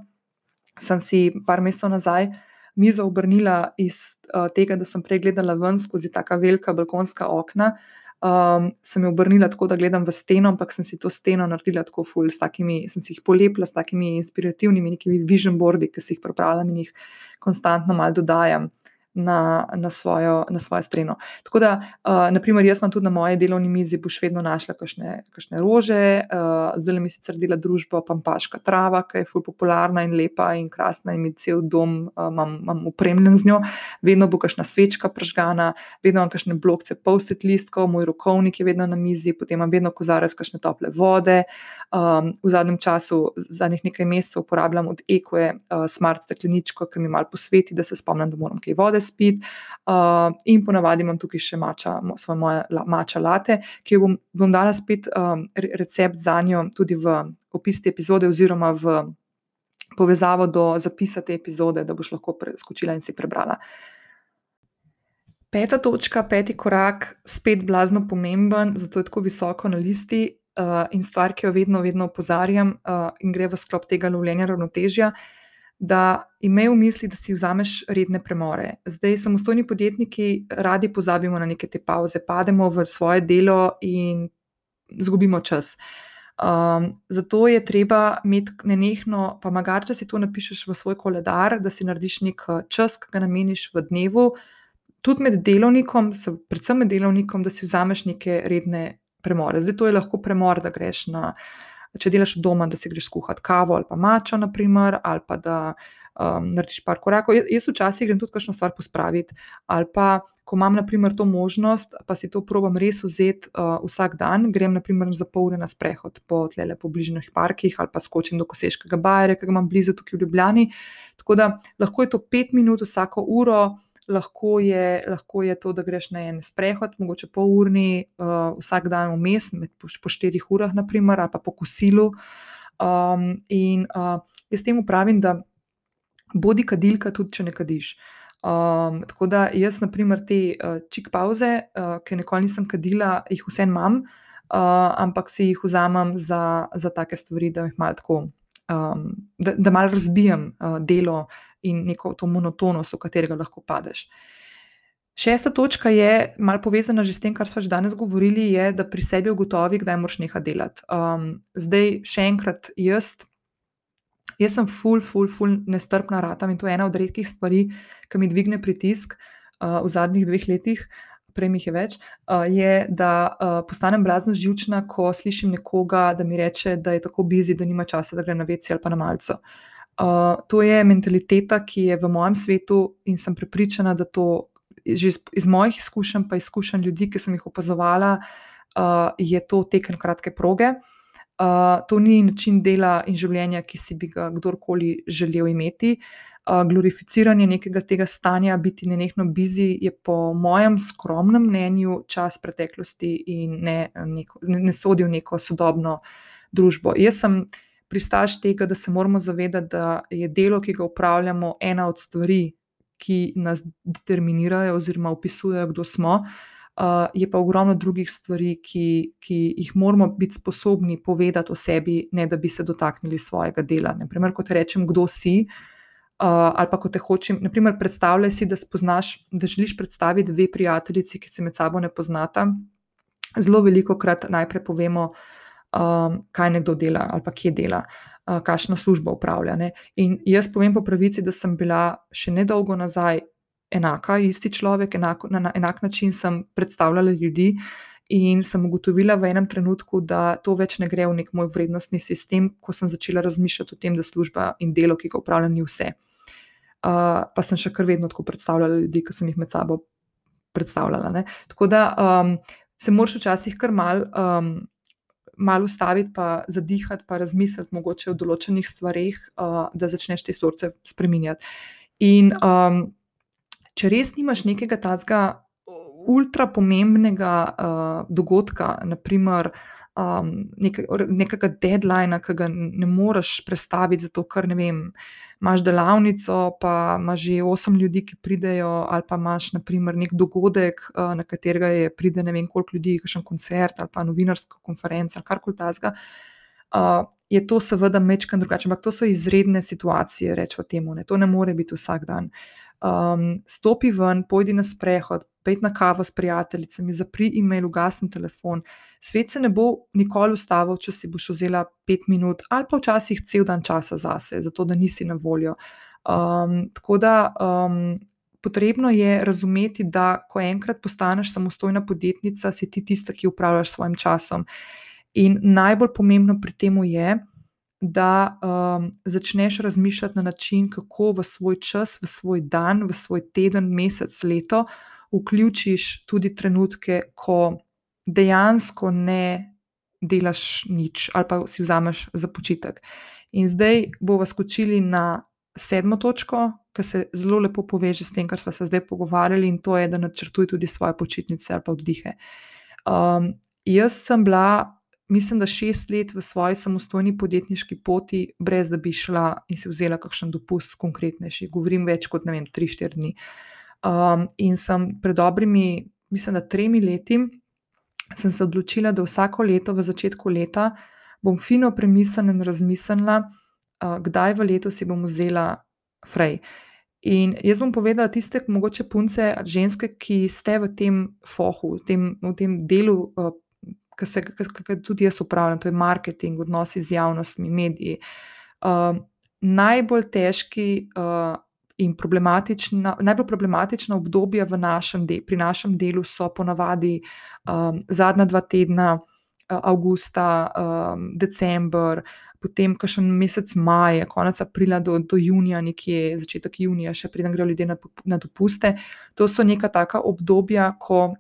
Speaker 1: sem si par mesecev nazaj mizo obrnila iz uh, tega, da sem pregledala ven skozi ta velika balkonska okna. Um, sem jo obrnila tako, da gledam v steno, ampak sem si to steno naredila tako ful, takimi, sem si jih polepila s takimi inspirativnimi, nekimi vision boardi, ki si jih pripravljam in jih konstantno malo dodajam. Na, na, svojo, na svojo streno. Tako da, uh, naprimer, jaz imam tudi na moje delovni mizi, boš vedno našla kakšne, kakšne rože, uh, zdaj mi sicer dela družbo Pampaška trava, ki je ful popularna in lepa in krasna in mi cel dom uh, imam, imam upremljen z njo. Vedno bo kakšna svečka pržgana, vedno imam kakšne blokce post-it listkov, moj rokovnik je vedno na mizi, potem imam vedno kozarec kakšne tople vode. Um, v zadnjem času, zadnjih nekaj mesecev, uporabljam od Ekoje uh, smart stekleničko, ki mi malo posveti, da se spomnim, da moram kaj vode spiti. Uh, in ponavadi imam tukaj še mača, svoje moje la, mača late, ki bom, bom dala spet um, recept za njo tudi v opis te epizode, oziroma v povezavo do zapisa te epizode, da boš lahko preskočila in si prebrala. Peta točka, peti korak, spet blazno pomemben, zato je tako visoko na listi. Uh, in stvar, ki jo vedno, vedno opozarjam, uh, in gre v sklop tega lovljenja ravnotežja, uh, da imajo v misli, da si vzameš redne premore. Zdaj, samostojni podjetniki radi pozabimo na neke te pauze, pademo v svoje delo in izgubimo čas. Um, zato je treba imeti nenehno, pa magar, če si to napišeš v svoj koledar, da si narediš nek čas, ki ga nameniš v dnevu, tudi med delovnikom, predvsem med delovnikom, da si vzameš neke redne premore. Zdaj, to je lahko premor, da greš na če delaš doma, da si greš skuhati kavo ali pa mačo, naprimer, ali pa da um, narediš par korakov. Jaz, jaz včasih grem tudi kakšno stvar pospraviti, ali pa ko imam naprimer, to možnost, pa si to probam res vzeti uh, vsak dan, grem naprimer za pol ure na sprehod po tlele po bližnjih parkih ali pa skočim do Koseškega bajera, ki ga imam blizu tukaj v Ljubljani. Tako da lahko je to pet minut vsako uro lahko je, lahko je to, da greš na en sprehod, mogoče pol urni, uh, vsak dan vmes, po, štirih urah, naprimer, ali pa po kosilu. Um, in uh, jaz temu pravim, da bodi kadilka, tudi če ne kadiš. Um, tako da jaz, naprimer, te uh, čik pauze, uh, ki nikoli nisem kadila, jih vsem imam, uh, ampak si jih vzamem za, za take stvari, da jih malo tako um, da, da malo razbijam uh, delo in neko to monotonost, v katerega lahko padeš. Šesta točka je malo povezana že s tem, kar smo že danes govorili, je, da pri sebi ugotovi, kdaj moraš nekaj delati. Um, zdaj, še enkrat, jaz, jaz sem full, full, full nestrpna rata in to je ena od redkih stvari, ki mi dvigne pritisk uh, v zadnjih dveh letih. Prej jih je več, uh, je, da uh, postanem blazno živčna, ko slišim nekoga, da mi reče, da je tako bizi, da nima časa, da gre na vece ali pa na malce. Uh, to je mentaliteta, ki je v mojem svetu in sem prepričana, da to že iz, iz mojih izkušenj, pa izkušenj ljudi, ki sem jih opazovala, uh, je to tekel kratke proge. Uh, to ni način dela in življenja, ki si bi ga kdorkoli želel imeti. Uh, glorificiranje nekega tega stanja, biti nenehno bizi, je po mojem skromnem mnenju čas preteklosti in ne, neko, ne, ne sodi v neko sodobno družbo. Jaz sem pristaš tega, da se moramo zavedati, da je delo, ki ga upravljamo, ena od stvari, ki nas determinirajo oziroma opisujejo, kdo smo. Uh, je pa ogromno drugih stvari, ki, ki jih moramo biti sposobni povedati o sebi, ne da bi se dotaknili svojega dela. Naprimer, kot rečem, kdo si, uh, Uh, ali pa ko te hočem, naprimer, predstavljaj si, da spoznaš, da želiš predstaviti dve prijateljici, ki se med sabo ne poznata. Zelo veliko krat najprej povemo, um, kaj nekdo dela ali pa kje dela, uh, kakšno službo upravlja. Ne? In jaz povem po pravici, da sem bila še nedolgo nazaj enaka, isti človek, enako, na, na enak način sem predstavljala ljudi. In sem ugotovila v enem trenutku, da to več ne gre v nek moj vrednostni sistem, ko sem začela razmišljati o tem, da služba in delo, ki ga upravljam, ni vse. Uh, pa sem še kar vedno tako predstavljala ljudi, ki sem jih med sabo predstavljala. Ne. Tako da um, se moraš včasih kar mal, um, mal ustaviti, pa zadihati, pa razmisliti mogoče o določenih stvarih, uh, da začneš te stvarce spremenjati. In um, če res nimaš nekega tazga ultra pomembnega uh, dogodka, naprimer, um, nek, nekega deadlina, ki ga ne moreš predstaviti, zato ker ne vem. Imáš delavnico, pa imaš že osem ljudi, ki pridejo, ali pa imaš naprimer nek dogodek, uh, na katerega je pride ne vem koliko ljudi, kakšen koncert ali pa novinarska konferenca ali karkoli tasga. Uh, je to seveda mečkan drugače, ampak to so izredne situacije, rečemo temu, ne. to ne more biti vsak dan. Um, stopi ven, pojdi na sprehod, pojdi na kavo s prijateljicami, zapri e-mail, ugasni telefon. Svet se ne bo nikoli ustavil, če si boš vzela pet minut ali pa včasih cel dan časa zase, zato da nisi na voljo. Um, tako da um, potrebno je razumeti, da ko enkrat postaneš samostojna podjetnica, si ti tista, ki upravljaš svojim časom. In najbolj pomembno pri tem je, da um, začneš razmišljati na način, kako v svoj čas, v svoj dan, v svoj teden, mesec, leto vključiš tudi trenutke, ko dejansko ne delaš nič ali pa si vzameš za počitek. In zdaj bomo skočili na sedmo točko, ki se zelo lepo poveže s tem, kar smo se zdaj pogovarjali, in to je, da načrtuj tudi svoje počitnice ali pa oddihe. Um, jaz sem bila, mislim, da šest let v svoji samostojni podjetniški poti, brez da bi šla in si vzela kakšen dopust, konkretnejši. Govorim več kot ne vem, tri, štiri dni. Um, in sem pred dobrimi, mislim, da tremi leti sem se odločila, da vsako leto, v začetku leta, bom fino premislila in razmislila, uh, kdaj v letu si bom vzela frej. In jaz bom povedala tiste, mogoče punce, ženske, ki ste v tem fohu, v tem, v tem delu, uh, ki se ga tudi jaz upravljam, to je marketing, odnosi z javnostmi, mediji. Uh, najbolj težki. Uh, In problematična, najbolj problematična obdobja našem de, pri našem delu so ponavadi um, zadnja dva tedna, uh, avgusta, um, decembr, potem pa še mesec maj, konec aprila do, do junija, nekje začetek junija, še preden grejo ljudje na, na dopuste. To so neka taka obdobja, ko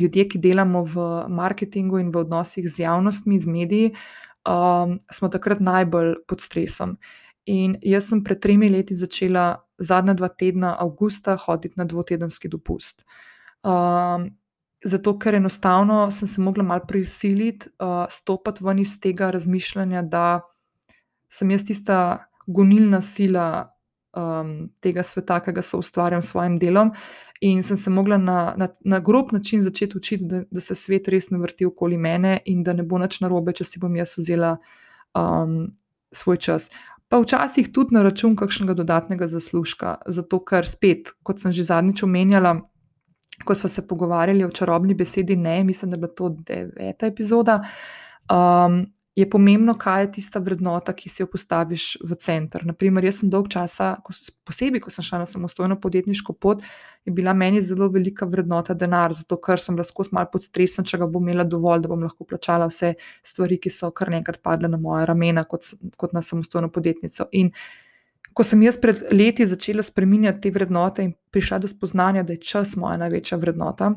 Speaker 1: ljudje, ki delamo v marketingu in v odnosih z javnostmi, z mediji, um, smo takrat najbolj pod stresom. In jaz sem pred tremi leti začela zadnja dva tedna, avgusta, hoditi na dvotedenski dopust. Um, zato, ker enostavno sem se mogla malo prisiliti, uh, stopiti ven iz tega razmišljanja, da sem jaz tista gonilna sila um, tega sveta, ki ga so ustvarjam s svojim delom. In sem se mogla na, na, na grob način začeti učiti, da, da se svet res ne vrti okoli mene in da ne bo nič narobe, če si bom jaz vzela um, svoj čas pa včasih tudi na račun kakšnega dodatnega zaslužka. Zato, ker spet, kot sem že zadnjič omenjala, ko smo se pogovarjali o čarobni besedi, ne, mislim, da je bila to deveta epizoda. Um, je pomembno, kaj je tista vrednota, ki si jo postaviš v center. Naprimer, jaz sem dolg časa, ko, posebej, ko sem šla na samostojno podjetniško pot, je bila meni zelo velika vrednota denar, zato ker sem lahko malo pod stresom, če ga bom imela dovolj, da bom lahko plačala vse stvari, ki so kar nekaj padle na moje ramena, kot, kot na samostojno podjetnico. In ko sem jaz pred leti začela spreminjati te vrednote in prišla do spoznanja, da je čas moja največja vrednota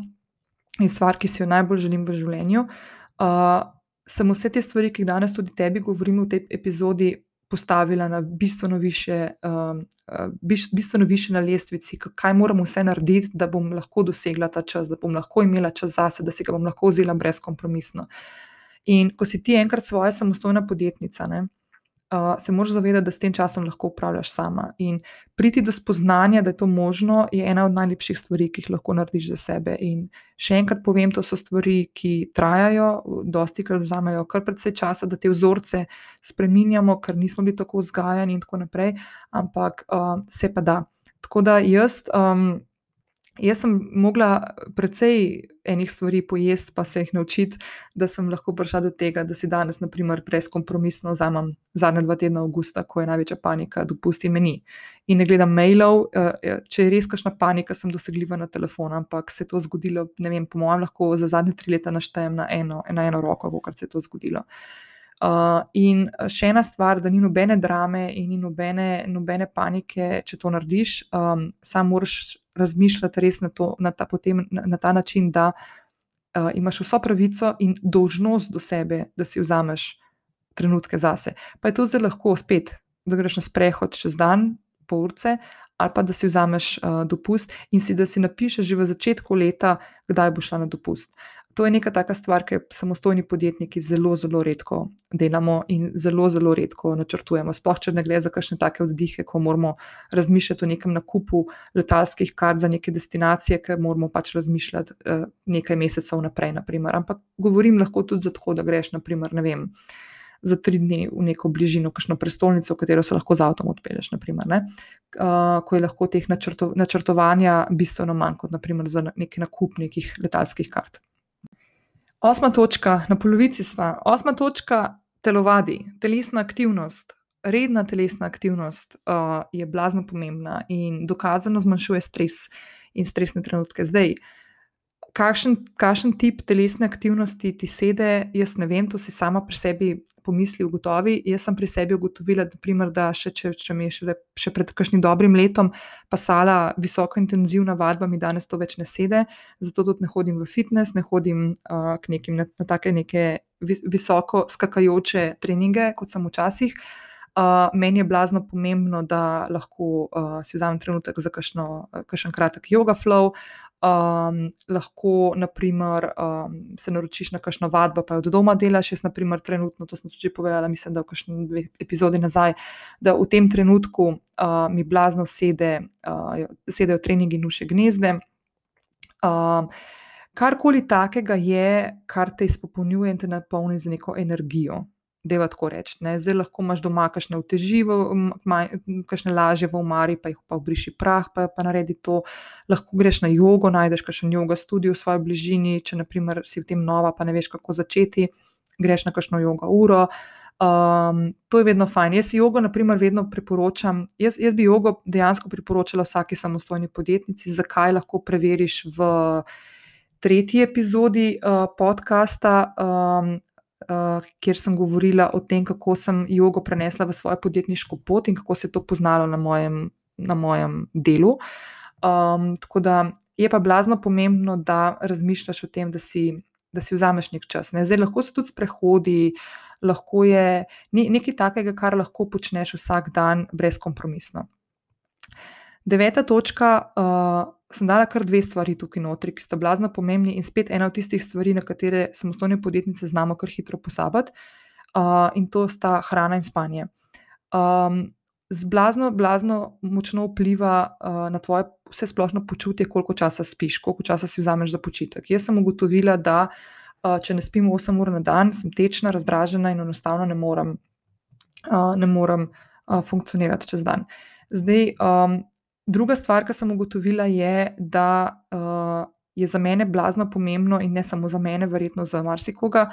Speaker 1: in stvar, ki si jo najbolj želim v življenju. Uh, sem vse te stvari, ki jih danes tudi tebi govorim v tej epizodi, postavila na bistveno više, um, uh, bistveno više na lestvici, kaj moram vse narediti, da bom lahko dosegla ta čas, da bom lahko imela čas zase, da si ga bom lahko vzela brezkompromisno. In ko si ti enkrat svoja samostojna podjetnica, ne, uh, se moraš zavedati, da s tem časom lahko upravljaš sama. In priti do spoznanja, da je to možno, je ena od najlepših stvari, ki jih lahko narediš za sebe. In še enkrat povem, to so stvari, ki trajajo, dosti krat vzamejo kar precej časa, da te vzorce spreminjamo, ker nismo bili tako vzgajani in tako naprej, ampak uh, se pa da. Tako da jaz. Um, Jaz sem mogla precej enih stvari pojesti, pa se jih naučiti, da sem lahko prišla do tega, da si danes, na primer, brezkompromisno vzamem zadnja dva tedna avgusta, ko je največja panika, dopusti meni. In ne gledam mailov, eh, eh, če je res kakšna panika, sem dosegljiva na telefon, ampak se je to zgodilo, ne vem, po mojem, lahko za zadnje tri leta naštejem na eno, na eno roko, kako se je to zgodilo. Uh, in še ena stvar, da ni nobene drame in ni nobene, nobene panike, če to narediš, um, sam moraš razmišljati res na, to, na, ta, potem, na, na ta način, da uh, imaš vso pravico in dožnost do sebe, da si vzameš trenutke zase. Pa je to zelo lahko spet, da greš na sprehod čez dan, pol urce, ali pa da si vzameš uh, dopust in si da si napišeš že v začetku leta, kdaj boš šla na dopust. To je neka taka stvar, ki samostojni podjetniki zelo, zelo redko delamo in zelo, zelo redko načrtujemo. Sploh, če ne gre za kakšne take oddihe, ko moramo razmišljati o nekem nakupu letalskih kart za neke destinacije, ker moramo pač razmišljati uh, nekaj mesecev naprej. Naprimer. Ampak govorim lahko tudi zato, da greš, naprimer, ne vem. Za tri dni v neko bližino, kakšno prestolnico, v katero se lahko z avtom odpelješ, naprimer, ne? uh, ko je lahko teh načrto, načrtovanja bistveno manj kot naprimer, za neki nakup nekih letalskih kart. Osma točka, na polovici smo. Osma točka, telovadi, telesna aktivnost. redna telesna aktivnost uh, je blazno pomembna in dokazano zmanjšuje stres in stresne trenutke. Zdaj, uh, kakšen, kakšen tip telesne aktivnosti ti sede, jaz ne vem, to si sama pri sebi pomisli, ugotovi. Jaz sem pri sebi ugotovila, da, primer, da še, če, če mi je še, še pred kakšnim dobrim letom pasala visoko intenzivna vadba, mi danes to več ne sede, zato tudi ne hodim v fitness, ne hodim uh, k nekim na, na take neke visoko skakajoče treninge, kot sem včasih. Uh, meni je blazno pomembno, da lahko uh, si vzamem trenutek za kakšen kratek yoga flow, um, lahko naprimer, um, se naročiš na kakšno vadbo, pa jo od doma delaš. Jaz, naprimer, trenutno, to sem tudi povedala, mislim, da v kakšni dve epizodi nazaj, da v tem trenutku uh, mi blazno sede, uh, sedejo treningi nuše gnezde. Um, karkoli takega je, kar te izpopolnjuje in te napolni z neko energijo da tako reči. Zdaj lahko imaš doma kakšne utežive, kakšne lažje v umari, pa jih pa obriši prah, pa, pa naredi to. Lahko greš na jogo, najdeš kakšen jogo studio v svoji bližini, če naprimer si v tem nova, pa ne veš, kako začeti, greš na kakšno jogo uro. Um, to je vedno fajn. Jaz jogo, na primer, vedno priporočam. Jaz, jaz bi jogo dejansko priporočala vsaki samostojni podjetnici, zakaj lahko preveriš v tretji epizodi uh, podcasta. Um, kjer sem govorila o tem, kako sem jogo prenesla v svojo podjetniško pot in kako se je to poznalo na mojem, na mojem delu. Um, tako da je pa blazno pomembno, da razmišljaš o tem, da si, da si vzameš nek čas. Ne? Zdaj lahko so tudi sprehodi, lahko je nekaj takega, kar lahko počneš vsak dan brezkompromisno. Deveta točka, uh, sem dala kar dve stvari tukaj notri, ki sta blazno pomembni in spet ena od tistih stvari, na katere samostojne podjetnice znamo kar hitro posabati, uh, in to sta hrana in spanje. Um, z blazno, blazno močno vpliva uh, na tvoje vse splošno počutje, koliko časa spiš, koliko časa si vzameš za počitek. Jaz sem ugotovila, da uh, če ne spim 8 ur na dan, sem tečna, razdražena in enostavno ne morem, uh, ne morem uh, funkcionirati čez dan. Zdaj, um, Druga stvar, ki sem ugotovila, je, da uh, je za mene blazno pomembno in ne samo za mene, verjetno za marsikoga,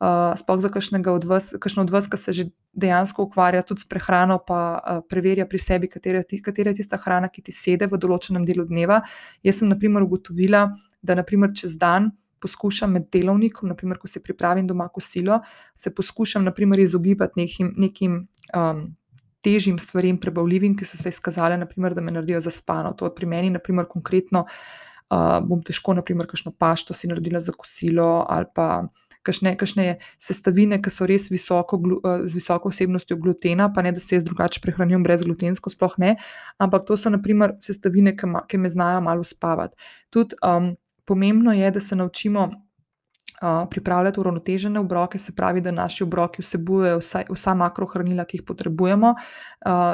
Speaker 1: uh, sploh za kakšnega od vas, kakšno od vas, ki se že dejansko ukvarja tudi s prehrano, pa uh, preverja pri sebi, katera, katera je tista hrana, ki ti sede v določenem delu dneva. Jaz sem, na primer, ugotovila, da naprimer čez dan. Poskušam med delovnikom, naprimer, ko se pripravim doma kosilo, se poskušam naprimer, izogibati nekim, nekim um, težjim stvarem, prebavljivim, ki so se izkazale, naprimer, da me naredijo zaspano. To je pri meni, naprimer, konkretno, uh, bom težko, naprimer, kakšno pašto si naredila za kosilo ali pa. Kakšne, kakšne sestavine, ki so res visoko, z visoko vsebnostjo glutena, pa ne da se jaz drugače prehranjujem brez glutensko, sploh ne, ampak to so naprimer sestavine, ki, ma, ki me znajo malo spavati. Tudi um, pomembno je, da se naučimo pripravljati uravnotežene obroke, se pravi, da naši obroki vsebujejo vsa, vsa makrohranila, ki jih potrebujemo,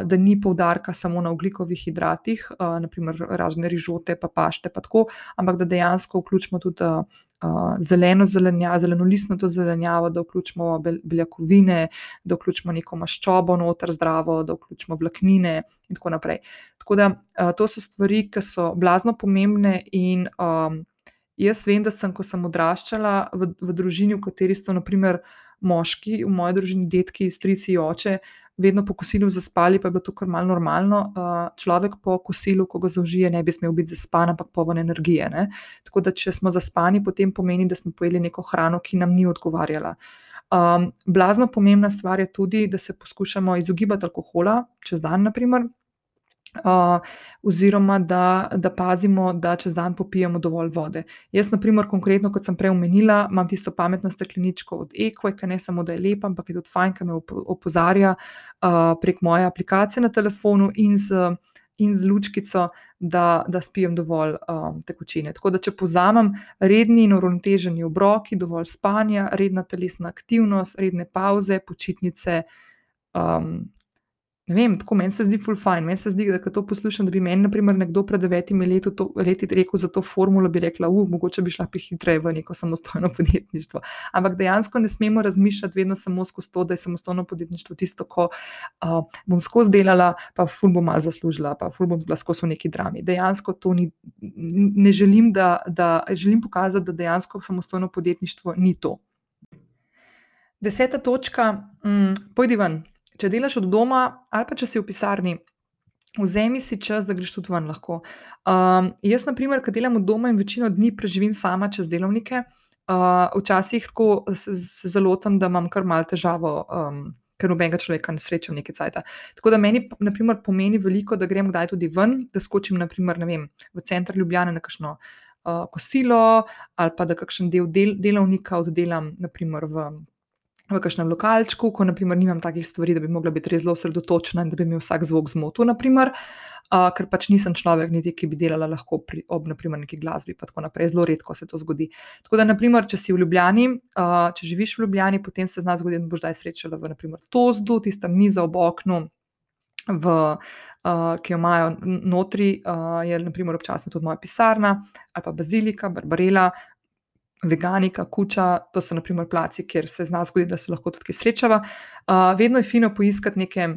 Speaker 1: da ni poudarka samo na oglikovih hidratih, naprimer razne rižote, pa pašte, pa tako, ampak da dejansko vključimo tudi zeleno zelenjavo, zelenolistno to zelenjavo, da vključimo beljakovine, da vključimo neko maščobo noter zdravo, da vključimo vlaknine in tako naprej. Tako da to so stvari, ki so blazno pomembne in um, Jaz vem, da sem, ko sem odraščala v, v družini, v kateri so naprimer moški, v moji družini, detki, strici, oče, vedno po kosilu zaspali, pa je bilo to kar mal normalno. Človek po kosilu, ko ga zaužije, ne bi smel biti zaspan, ampak poln energije. Ne? Tako da, če smo zaspani, potem pomeni, da smo pojeli neko hrano, ki nam ni odgovarjala. Um, blazno pomembna stvar je tudi, da se poskušamo izogibati alkohola čez dan, naprimer, Uh, oziroma, da, da pazimo, da čez dan popijemo dovolj vode. Jaz, na primer, konkretno, kot sem prej omenila, imam tisto pametno stekleničko od Equa, ki ne samo da je lepa, ampak je tudi fajn, ki me opozarja uh, prek moje aplikacije na telefonu in z, in z lučkico, da, da spijem dovolj um, tekočine. Tako da, če pozamem redni in uravnoteženi obroki, dovolj spanja, redna telesna aktivnost, redne pauze, počitnice. Um, Ne vem, tako meni se zdi full fine. Meni se zdi, da to poslušam, da bi meni, naprimer, nekdo pred devetimi leti, to, leti rekel za to formulo, bi rekla, uh, mogoče bi šla hitreje v neko samostojno podjetništvo. Ampak dejansko ne smemo razmišljati vedno samo skozi to, da je samostojno podjetništvo tisto, ko uh, bom skozi delala, pa full bom malo zaslužila, pa full bom bila skozi v neki drami. Dejansko to ni, ne želim, da, da želim pokazati, da dejansko samostojno podjetništvo ni to. Deseta točka, mm, pojdi ven če delaš od doma ali pa če si v pisarni, vzemi si čas, da greš tudi ven. Um, jaz, na primer, ki delam od doma in večino dni preživim sama čez delovnike, uh, včasih tako se, se zelo tam, da imam kar malo težavo. Um, Ker nobenega človeka ne srečam nekaj cajt. Tako da meni, na primer, pomeni veliko, da grem kdaj tudi ven, da skočim, naprimer, vem, v center Ljubljana na kakšno uh, kosilo, ali pa da kakšen del, del delovnika oddelam, naprimer, v v kakšnem lokalčku, ko naprimer nimam takih stvari, da bi mogla biti res zelo osredotočena in da bi mi vsak zvok zmotil, naprimer, uh, ker pač nisem človek, niti ki bi delala lahko pri, ob naprimer, neki glasbi, tako naprej. Zelo redko se to zgodi. Tako da, naprimer, če si v Ljubljani, uh, če živiš v Ljubljani, potem se zna zgoditi, da boš zdaj srečala v naprimer, Tozdu, tista miza ob oknu. V, uh, ki jo imajo notri, uh, je naprimer občasno tudi moja pisarna ali pa bazilika, barbarela, veganika, kuča, to so naprimer placi, kjer se zna zgoditi, da se lahko tudi srečava. Uh, vedno je fino poiskati neke,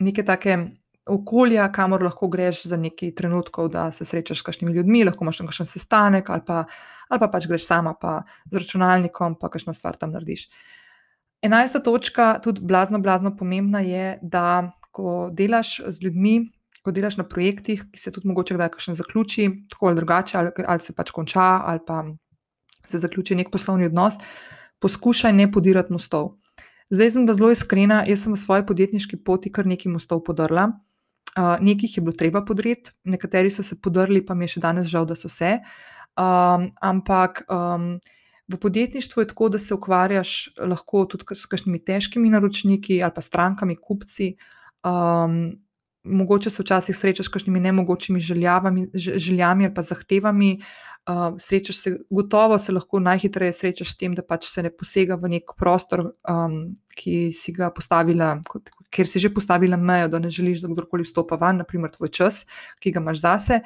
Speaker 1: neke take okolja, kamor lahko greš za nekaj trenutkov, da se srečaš s kakšnimi ljudmi, lahko imaš nekakšen sestanek ali pa, ali pa pač greš sama, pa z računalnikom, pa kakšno stvar tam narediš. Enajsta točka, tudi blazno, blazno pomembna je, da ko delaš z ljudmi, ko delaš na projektih, ki se tudi mogoče kdaj kakšen zaključi, tako ali drugače, ali, ali se pač konča, ali pa se zaključi nek poslovni odnos, poskušaj ne podirati mostov. Zdaj sem zelo iskrena, jaz sem v svoji podjetniški poti kar nekaj mostov podrla. Uh, nekih je bilo treba podreti, nekateri so se podrli, pa mi je še danes žal, da so se. Um, ampak um, v podjetništvu je tako, da se ukvarjaš lahko tudi s kakšnimi težkimi naročniki ali pa strankami, kupci. Um, mogoče se včasih srečaš s kakšnimi nemogočimi željavami, željami ali pa zahtevami. Uh, srečaš se, gotovo se lahko najhitreje srečaš s tem, da pač se ne posega v nek prostor, um, ki si ga postavila, kot, ker si že postavila mejo, da ne želiš, da kdorkoli vstopa van, naprimer tvoj čas, ki ga imaš zase.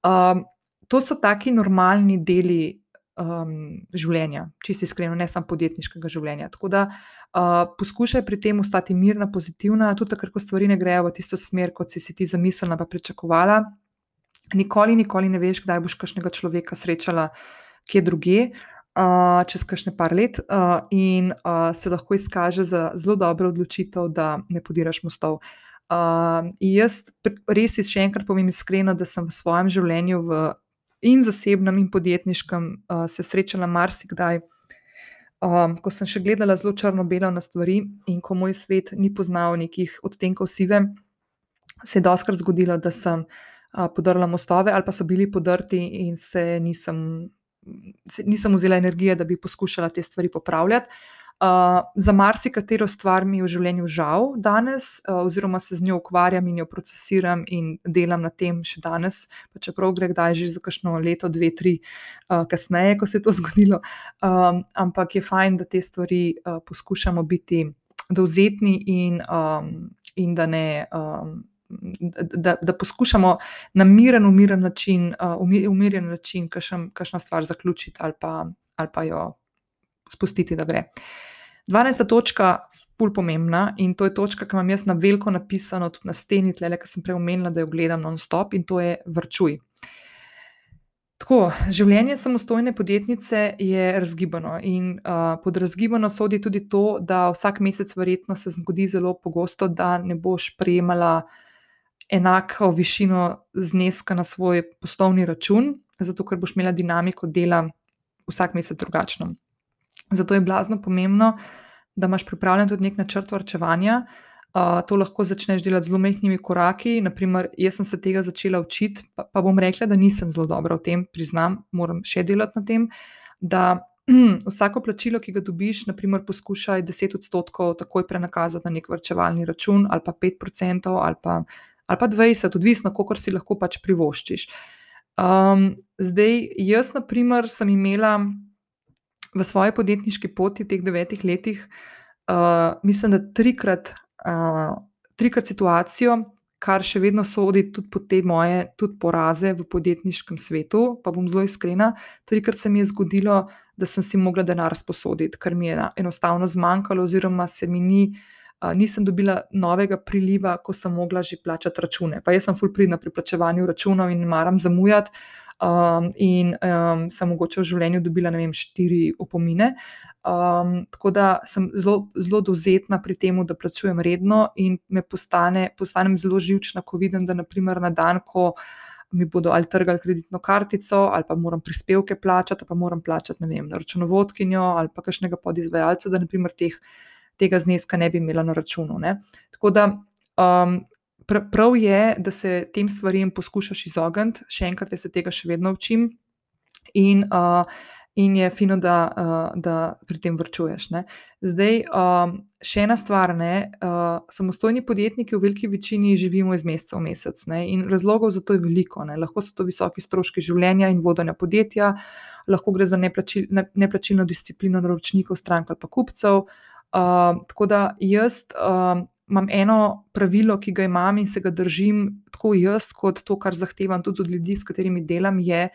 Speaker 1: Um, to so taki normalni deli um, življenja, si iskreno, ne samo podjetniškega življenja. Tako da uh, poskušaj pri tem ostati mirna, pozitivna, tudi takrat, ko stvari ne grejo v tisto smer, kot si si ti zamislila, pa pričakovala nikoli, nikoli ne veš, kdaj boš kakšnega človeka srečala, kje druge, uh, čez kakšne par let, uh, in uh, se lahko izkaže za zelo dobro odločitev, da ne podiraš mostov. Uh, jaz res še enkrat povem iskreno, da sem v svojem življenju, v, in zasebnem, in podjetniškem, uh, se srečala marsikdaj. Um, ko sem še gledala zelo črno-belo na stvari, in ko moj svet ni poznal nekih odtenkov sive, se je doskrat zgodilo, da sem uh, podrla mostove, ali pa so bili podrti, in se nisem, se nisem vzela energije, da bi poskušala te stvari popravljati. Uh, za marsikatero stvar mi je v življenju žal danes, uh, oziroma se z njo ukvarjam in jo procesiram in delam na tem še danes, pa čeprav gre kdaj že za kakšno leto, dve, tri, uh, kasneje, ko se je to zgodilo. Um, ampak je fajn, da te stvari uh, poskušamo biti dovzetni in, um, in da ne. Um, da, da poskušamo na miren, umiren način, uh, umirjen način, kakšno stvar zaključiti ali pa, ali pa jo spustiti, da gre. 12. točka, ful pomembna in to je točka, ki imam jaz na veliko napisano, tudi na steni, tle, ki sem prej omenila, da jo gledam non-stop in to je vrčuj. Tako, življenje samostojne podjetnice je razgibano, in uh, pod razgibano sodi tudi to, da vsak mesec, verjetno, se zgodi zelo pogosto, da ne boš prejemala uh, enako višino zneska na svoj poslovni račun, zato ker boš imela dinamiko dela vsak mesec drugačno. Zato je blazno pomembno, da imaš pripravljen tudi nek načrt vrčevanja. Uh, to lahko začneš delati z zelo mehkimi koraki. Naprimer, jaz sem se tega začela učiti, pa, pa bom rekla, da nisem zelo dobra v tem, priznam, moram še delati na tem. Da vsako plačilo, ki ga dobiš, naprimer, poskušaj 10 odstotkov takoj prenakazati na nek vrčevalni račun, ali pa 5 odstotkov, ali pa ali pa 20, odvisno, koliko si lahko pač privoščiš. Um, zdaj, jaz, na primer, sem imela v svoji podjetniški poti v teh devetih letih, uh, mislim, da trikrat, uh, trikrat situacijo, kar še vedno sodi tudi po te moje tudi poraze v podjetniškem svetu. Pa bom zelo iskrena, trikrat se mi je zgodilo, da sem si mogla denar sposoditi, ker mi je enostavno zmanjkalo, oziroma se mi ni nisem dobila novega priliva, ko sem mogla že plačati račune. Pa jaz sem full pridna pri plačevanju računov in maram zamujati. um, in um, sem mogoče v življenju dobila, ne vem, štiri opomine. Um, tako da sem zelo, zelo dovzetna pri tem, da plačujem redno, in me postane, postanem zelo živčna, ko vidim, da naprimer na dan, ko mi bodo ali trgali kreditno kartico, ali pa moram prispevke plačati, pa moram plačati, ne vem, računovodkinjo ali pa kakšnega podizvajalca, da naprimer teh, tega zneska ne bi imela na računu. Ne. Tako da um, prav je, da se tem stvarem poskušaš izogniti, še enkrat, jaz se tega še vedno učim. In uh, in je fino, da, uh, da pri tem vrčuješ. Ne. Zdaj, um, še ena stvar. Ne, uh, samostojni podjetniki v veliki večini živimo iz meseca v mesec ne, in razlogov za to je veliko. Ne. Lahko so to visoki stroški življenja in vodenja podjetja, lahko gre za neplačil, ne, neplačilno disciplino naročnikov, strank ali pa kupcev. Uh, tako da jaz. Uh, Imam eno pravilo, ki ga imam in se ga držim, tako jaz, kot to, kar zahtevam tudi od ljudi, s katerimi delam, je,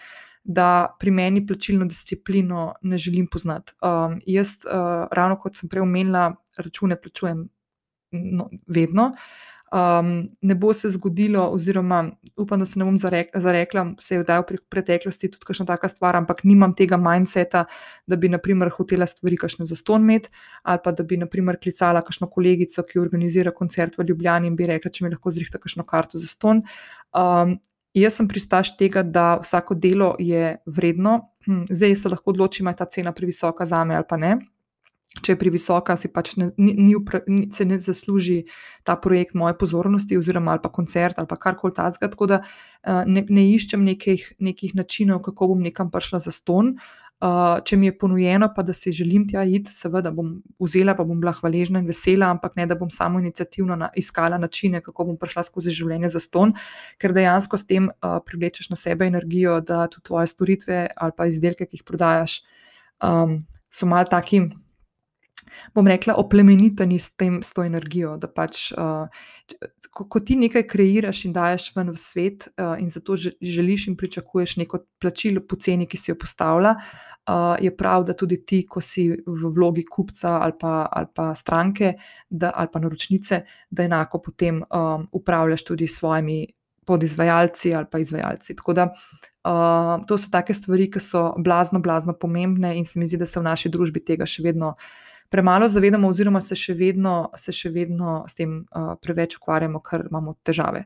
Speaker 1: da pri meni plačilno disciplino ne želim poznati. Um, jaz, uh, ravno kot sem prej omenila, račune plačujem no, vedno. Um, ne bo se zgodilo, oziroma upam, da se ne bom zarek, zarekla, se je vdajal v preteklosti tudi kakšna taka stvar, ampak nimam tega mindseta, da bi, naprimer, hotela stvari kašne za ston imeti, ali pa da bi, naprimer, klicala kakšno kolegico, ki organizira koncert v Ljubljani in bi rekla, če mi lahko zrihta kakšno karto za ston. Um, Jaz sem pristaš tega, da vsako delo je vredno. Hm, zdaj se lahko odločim, ali je ta cena previsoka za me ali pa ne. Če je previsoka, si pač ne, ni, ni, se ne zasluži ta projekt moje pozornosti, oziroma ali pa koncert ali pa karkoli takega. Tako da eh, ne, ne iščem nekih, nekih načinov, kako bom nekam prišla za ston. Uh, če mi je ponujeno, pa da si želim tja iti, seveda bom vzela, pa bom bila hvaležna in vesela, ampak ne da bom samo inicijativno na, iskala načine, kako bom prišla skozi življenje za ston, ker dejansko s tem uh, privlečeš na sebe energijo, da tudi tvoje storitve ali pa izdelke, ki jih prodajaš, um, so mal takim bom rekla, oplemeniteni s, tem, s to energijo. Da pač, uh, ko, ko ti nekaj kreiraš in daješ ven v svet, uh, in zato želiš in pričakuješ neko plačilo po ceni, ki si jo postavlja, uh, je prav, da tudi ti, ko si v vlogi kupca ali pa, ali pa stranke da, ali pa naročnice, da enako potem um, upravljaš tudi s svojimi. Podizvajalci ali pa izvajalci. Tako da uh, to so take stvari, ki so blazno, blazno pomembne, in se mi zdi, da se v naši družbi tega še vedno premalo zavedamo, oziroma se še vedno, se še vedno s tem uh, preveč ukvarjamo, ker imamo težave.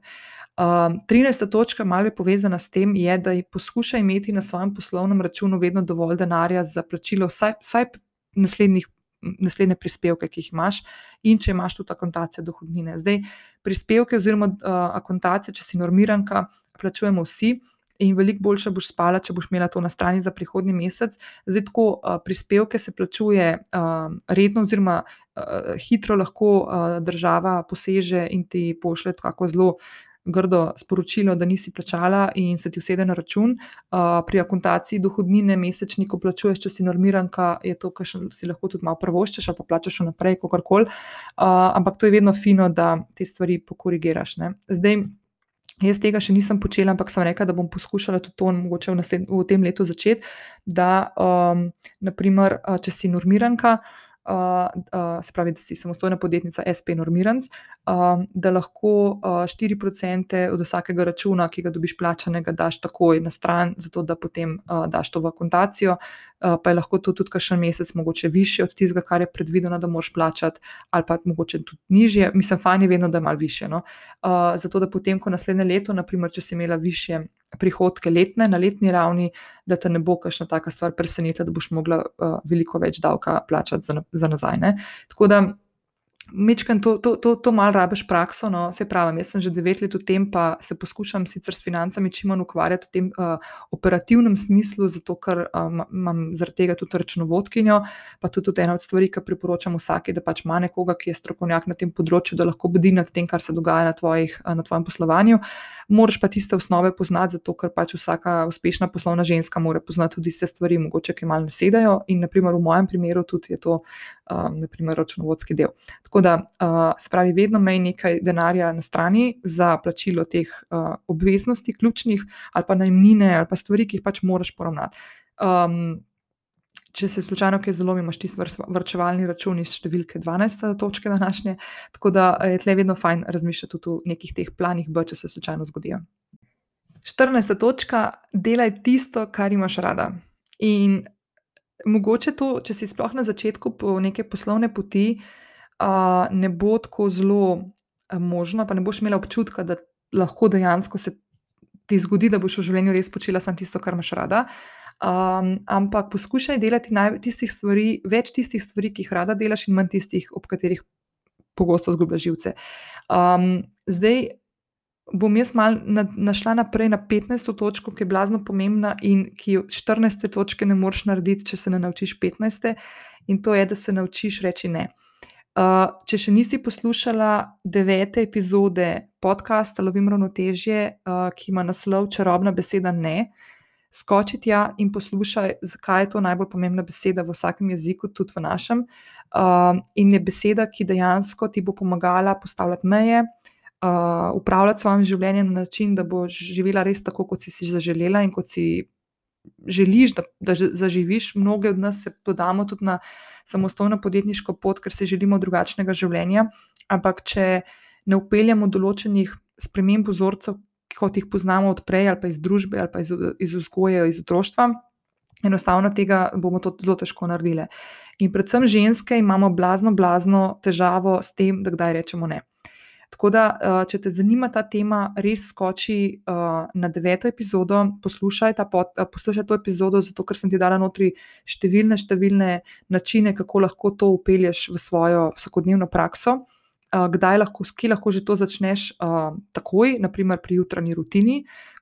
Speaker 1: Uh, 13. točka, malo je povezana s tem, je, da poskuša imeti na svojem poslovnem računu vedno dovolj denarja za plačilo vsaj, vsaj naslednjih. Naslednje prispevke, ki jih imaš, in če imaš tudi akontacijo dohodnine. Zdaj, prispevke, oziroma uh, akontacijo, če si normiranka, plačujemo vsi, in veliko boljše boš spala, če boš imela to na strani za prihodnji mesec. Zdaj, tako prispevke se plačuje redno, oziroma hitro lahko država poseže in ti pošlje tako zelo. Grdo sporočilo, da nisi plačala, in se ti usede na račun. Uh, pri akontaciji dohodnine mesečni, ko plačuješ, če si normiranka, je to, kar si lahko tudi malo prvoščeš, ali pa plačeš vnaprej, kako koli. Uh, ampak to je vedno fino, da te stvari pokorigiraš. Ne? Zdaj, Jaz tega še nisem počela, ampak sem rekla, da bom poskušala tudi to mogoče v, nasled, v tem letu začeti. Da, um, naprimer, če si normiranka, uh, se pravi, da si samostojna podjetnica, SP normiranc, uh, da lahko uh, 4% od vsakega računa, ki ga dobiš plačanega, daš takoj na stran, zato da potem uh, daš to v akontacijo. Uh, pa je lahko to tudi kakšen mesec, mogoče više od tistega, kar je predvideno, da moraš plačati, ali pa mogoče tudi nižje. Mislim, fajn je vedno, da je malo više. No? Uh, zato da potem, ko naslednje leto, naprimer, če si imela više prihodke letne, na letni ravni, da te ne bo kakšna taka stvar presenetila, da boš mogla uh, veliko več davka plačati za, za nazaj. Ne? Tako da Mečkam, to, to, to, to malo rabiš prakso. No, se pravi, jaz sem že devet let v tem, pa se poskušam sicer s financami čim manj ukvarjati v tem uh, operativnem smislu, zato ker um, imam zaradi tega tudi računovodkinjo, pa tudi, tudi ena od stvari, ki priporočam vsake, da pač ima nekoga, ki je strokovnjak na tem področju, da lahko bdi nad tem, kar se dogaja na, tvojih, na tvojem poslovanju. Moraš pa tiste osnove poznati, zato ker pač vsaka uspešna poslovna ženska mora poznati tudi tiste stvari, mogoče ki malo nasedajo. In naprimer v mojem primeru tudi je to um, računovodski del. Tako da, uh, se pravi, vedno imej nekaj denarja na strani za plačilo teh uh, obveznosti, ključnih, ali pa najmnine, ali pa stvari, ki jih pač moraš poravnati. Um, Če se slučajno kaj zelo imaš, ti vrčevalni račun iz številke 12, točke današnje, tako da je tle vedno fajn razmišljati tudi o nekih teh planih, B, če se slučajno zgodijo. 14. točka, delaj tisto, kar imaš rada. In mogoče to, če si sploh na začetku po neke poslovne poti, uh, ne bo tako zelo uh, možno, pa ne boš imela občutka, da lahko dejansko se ti zgodi, da boš v življenju res počela samo tisto, kar imaš rada. Um, ampak poskušaj delati tistih stvari, več tistih stvari, ki jih rada delaš, in manj tistih, ob katerih pogosto zgubljaš živce. Um, zdaj, bom jaz mal na, našla naprej na 15. točko, ki je blazno pomembna in ki jo 14. točke ne moreš narediti, če se ne naučiš 15. in to je, da se naučiš reči ne. Uh, če še nisi poslušala devete epizode podcasta Lovim ravnotežje, uh, ki ima naslov Čarobna beseda ne, skoči tja in poslušaj, zakaj je to najbolj pomembna beseda v vsakem jeziku, tudi v našem. Uh, in je beseda, ki dejansko ti bo pomagala postavljati meje, uh, upravljati svojim življenjem na način, da boš živela res tako, kot si si zaželela in kot si želiš, da, da zaživiš. Mnoge od nas se podamo tudi na samostojno podjetniško pot, ker si želimo drugačnega življenja. Ampak, če ne upeljamo določenih sprememb vzorcev, kot jih poznamo odprej, ali pa iz družbe, ali pa iz, iz vzgoje, iz otroštva. Enostavno tega bomo to zelo težko naredili. In predvsem ženske imamo blazno, blazno težavo s tem, da kdaj rečemo ne. Tako da, eh, če te zanima ta tema, res skoči uh, na deveto epizodo, poslušaj, pod, uh, poslušaj to epizodo, zato ker sem ti dala notri številne, številne načine, kako lahko to upelješ v svojo vsakodnevno prakso kdaj lahko, ki lahko že to začneš uh, takoj, naprimer pri jutranji rutini,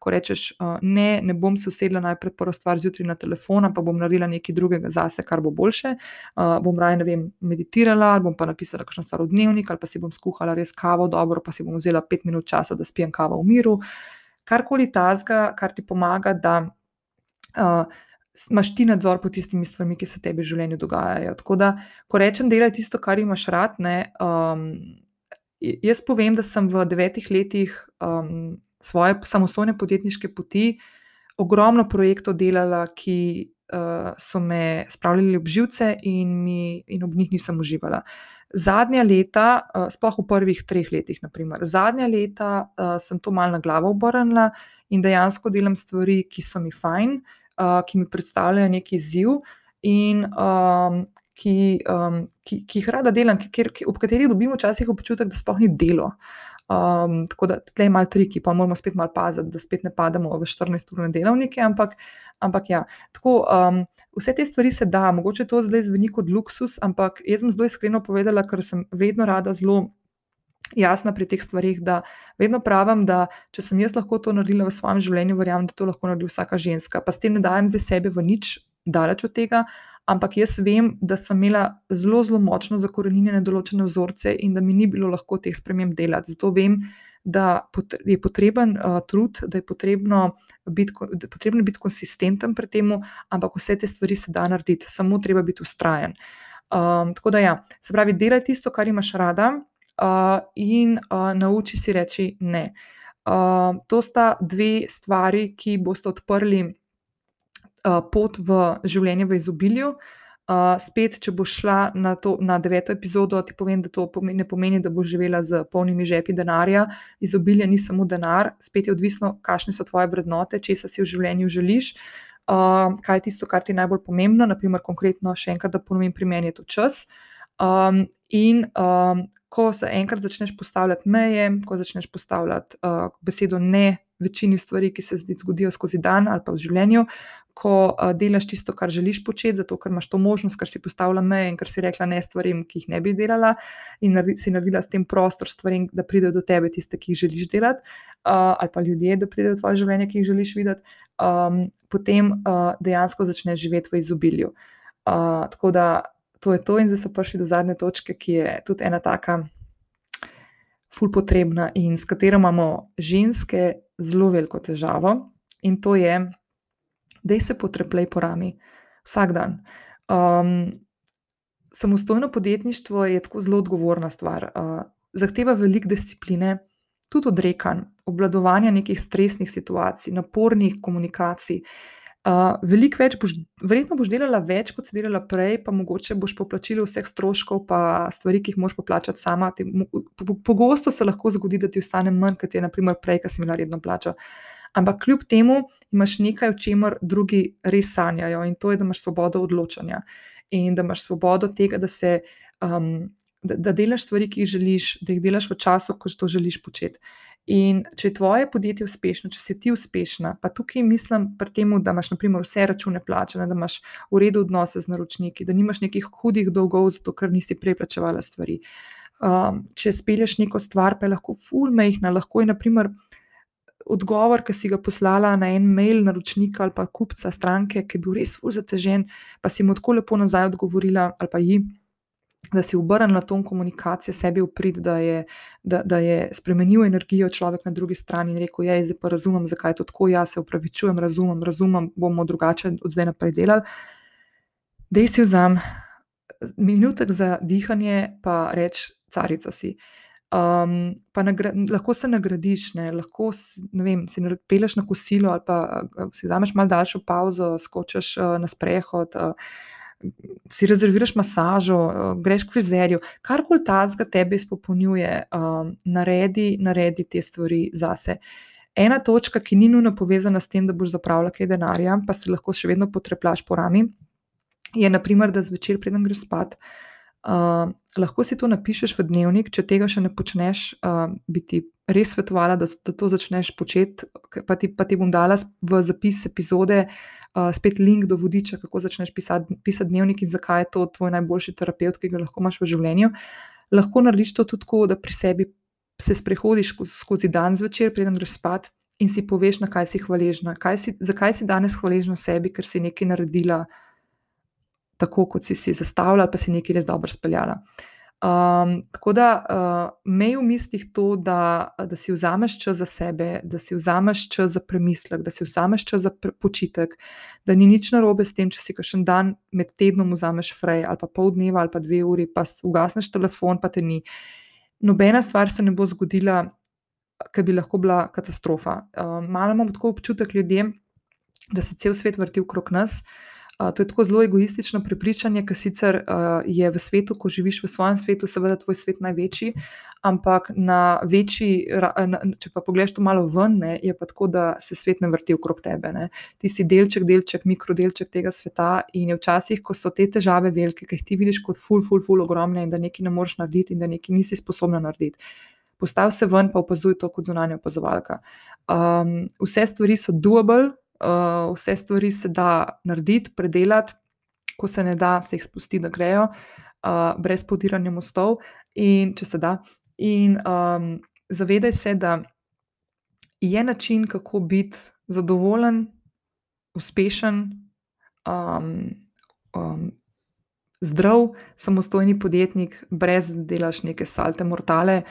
Speaker 1: ko rečeš, uh, ne, ne bom se usedla najprej prvo stvar zjutraj na telefon, pa bom naredila nekaj drugega zase, kar bo boljše. Uh, bom raje, ne vem, meditirala, ali bom pa napisala kakšno stvar v dnevnik, ali pa si bom skuhala res kavo dobro, pa si bom vzela pet minut časa, da spijem kavo v miru. Karkoli tazga, kar ti pomaga, da. Uh, imaš ti nadzor pod tistimi stvarmi, ki se tebi v življenju dogajajo. Tako da, ko rečem, delaj tisto, kar imaš rad. Ne, um, jaz povem, da sem v devetih letih um, svoje samostojne podjetniške poti ogromno projektov delala, ki uh, so me spravljali ob živce in, mi, in ob njih nisem uživala. Zadnja leta, uh, sploh v prvih treh letih, naprimer, zadnja leta uh, sem to malo na glavo obrnila in dejansko delam stvari, ki so mi fajn, uh, ki mi predstavljajo neki izziv in um, ki, um, ki, ki jih rada delam, ki, ki, ob katerih dobimo včasih občutek, da sploh ni delo. Um, tako da tukaj je malo triki, pa moramo spet malo paziti, da spet ne pademo v 14-urne delovnike. Ampak, ampak ja, tako, um, vse te stvari se da, mogoče to zdaj zveni kot luksus, ampak jaz sem zelo iskreno povedala, ker sem vedno rada zelo jasna pri teh stvarih, da vedno pravim, da če sem jaz lahko to naredila v svojem življenju, verjamem, da to lahko naredi vsaka ženska. Pa s tem ne dajem zdaj sebe v nič, daleč od tega, ampak jaz vem, da sem imela zelo, zelo močno zakorenjene določene vzorce in da mi ni bilo lahko teh sprememb delati. Zato vem, da je potreben uh, trud, da je potrebno biti, je potrebno biti konsistenten pri tem, ampak vse te stvari se da narediti, samo treba biti ustrajen. Um, tako da, ja, se pravi, delaj tisto, kar imaš rada, uh, in uh, nauči si reči ne. Uh, to sta dve stvari, ki boste odprli uh, pot v življenje v izobilju. Uh, spet, če boš šla na, to, na deveto epizodo, ti povem, da to pomeni, ne pomeni, da boš živela z polnimi žepi denarja. Izobilje ni samo denar, spet je odvisno, kakšne so tvoje vrednote, če se v življenju želiš. Uh, kaj je tisto, kar ti je najbolj pomembno, naprimer, konkretno, še enkrat, da ponovim, pri meni je to čas. Um, in um, ko se enkrat začneš postavljati meje, ko začneš postavljati uh, besedo ne večini stvari, ki se zgodijo skozi dan ali pa v življenju, ko uh, delaš tisto, kar želiš početi, zato ker imaš to možnost, ker si postavila meje in ker si rekla ne stvarim, ki jih ne bi delala, in naredi, si naredila s tem prostor stvarim, da pridejo do tebe tiste, ki jih želiš delati, uh, ali pa ljudje, da pridejo v tvoje življenje, ki jih želiš videti, um, potem uh, dejansko začneš živeti v izobilju. Uh, tako da to je to, in zdaj so prišli do zadnje točke, ki je tudi ena taka, ful potrebna in s katero imamo ženske zelo veliko težavo, in to je, da se potrepej po rami vsak dan. Um, samostojno podjetništvo je tako zelo odgovorna stvar, uh, zahteva veliko discipline. Tudi odrekanj, obvladovanja nekih stresnih situacij, napornih komunikacij, uh, veliko več boš, verjetno boš delala več, kot si delala prej, pa mogoče boš poplačila vseh stroškov, pa stvari, ki jih moš poplačati sama. Ti, pogosto se lahko zgodi, da ti ostane manj, kot je naprimer prej, ki si imela redno plačo. Ampak kljub temu imaš nekaj, o čemer drugi res sanjajo, in to je, da imaš svobodo odločanja in da imaš svobodo tega, da se. Um, Da, da delaš stvari, ki jih želiš, da jih delaš v času, ko to želiš početi. In če je tvoje podjetje uspešno, če si ti uspešna, pa tukaj mislim pri tem, da imaš naprimer, vse račune plačene, da imaš v redu odnose z naročniki, da nimaš nekih hudih dolgov, zato ker nisi prej plačevala stvari. Um, če speleš neko stvar, pa je lahko fulmejhna, lahko je naprimer. Odgovor, ki si ga poslala na en mail naročnika ali pa kupca stranke, ki je bil res zelo zatežen, pa si mu tako lepo nazaj odgovorila, ali pa ji, da si obrnila ton komunikacije sebi v prid, da je, da, da je spremenil energijo človek na drugi strani in rekel: Ja, zdaj pa razumem, zakaj je to tako, jaz se upravičujem, razumem, razumem, bomo drugače od zdaj naprej delali. Dej si vzam minutek za dihanje, pa reč, carica si. Um, pa nagra, lahko se nagradiš, ne, lahko ne vem, si peleš na kosilo, ali pa si vzameš malo daljšo pauzo, skočiš uh, na sprehod. Uh, si rezerviraš masažo, eh, greš k frizerju, karkoli ta zga tebe izpopolnjuje, um, naredi, naredi te stvari zase. Ena točka, ki ni nujno povezana s tem, da boš zapravljal kaj denarja, pa se lahko še vedno potreplaš po rami, je naprimer, da zvečer, preden greš spat, uh, lahko si to napišeš v dnevnik, če tega še ne počneš, uh, bi ti res svetovala, da, da to začneš početi, pa ti, pa ti bom dala v zapis epizode uh, spet link do vodiča, kako začneš pisati, pisati dnevnik in zakaj je to tvoj najboljši terapeut, ki ga lahko imaš v življenju. Lahko narediš to tudi tako, da pri sebi se sprehodiš skozi dan zvečer, preden greš spat in si poveš, na kaj si hvaležna. Kaj si, zakaj si danes hvaležna sebi, ker si nekaj naredila tako, kot si si zastavljala, pa si nekaj res dobro speljala. Uh, Um, tako da uh, mej v mislih to, da, da si vzameš čas za sebe, da si vzameš čas za premislek, da si vzameš čas za počitek, da ni nič narobe s tem, če si kakšen dan med tednom vzameš frej ali pa pol dneva ali pa dve uri, pa ugasneš telefon, pa te ni. Nobena stvar se ne bo zgodila, ki bi lahko bila katastrofa. Um, malo imamo tako občutek ljudem, da se cel svet vrti okrog nas. To je tako zelo egoistično prepričanje, ki sicer je v svetu, ko živiš v svojem svetu, seveda tvoj svet največji, ampak na večji, če pa pogledaš to malo ven, ne, je pa tako, da se svet ne vrti okrog tebe. Ne. Ti si delček, delček, mikrodelček tega sveta in je včasih, ko so te težave velike, ki jih ti vidiš kot ful, ful, ful, ogromne in da nekaj ne moreš narediti in da nekaj nisi sposobna narediti. Postav se ven, pa opazuj to kot zunanja opazovalka. Um, vse stvari so doable, uh, vse stvari se da narediti, predelati, ko se ne da, se jih spusti, da grejo, uh, brez podiranja mostov, in če se da. In um, zavedaj se, da je način, kako biti zadovoljen, uspešen, um, um, zdrav, samostojni podjetnik, brez da delaš neke salte mortale.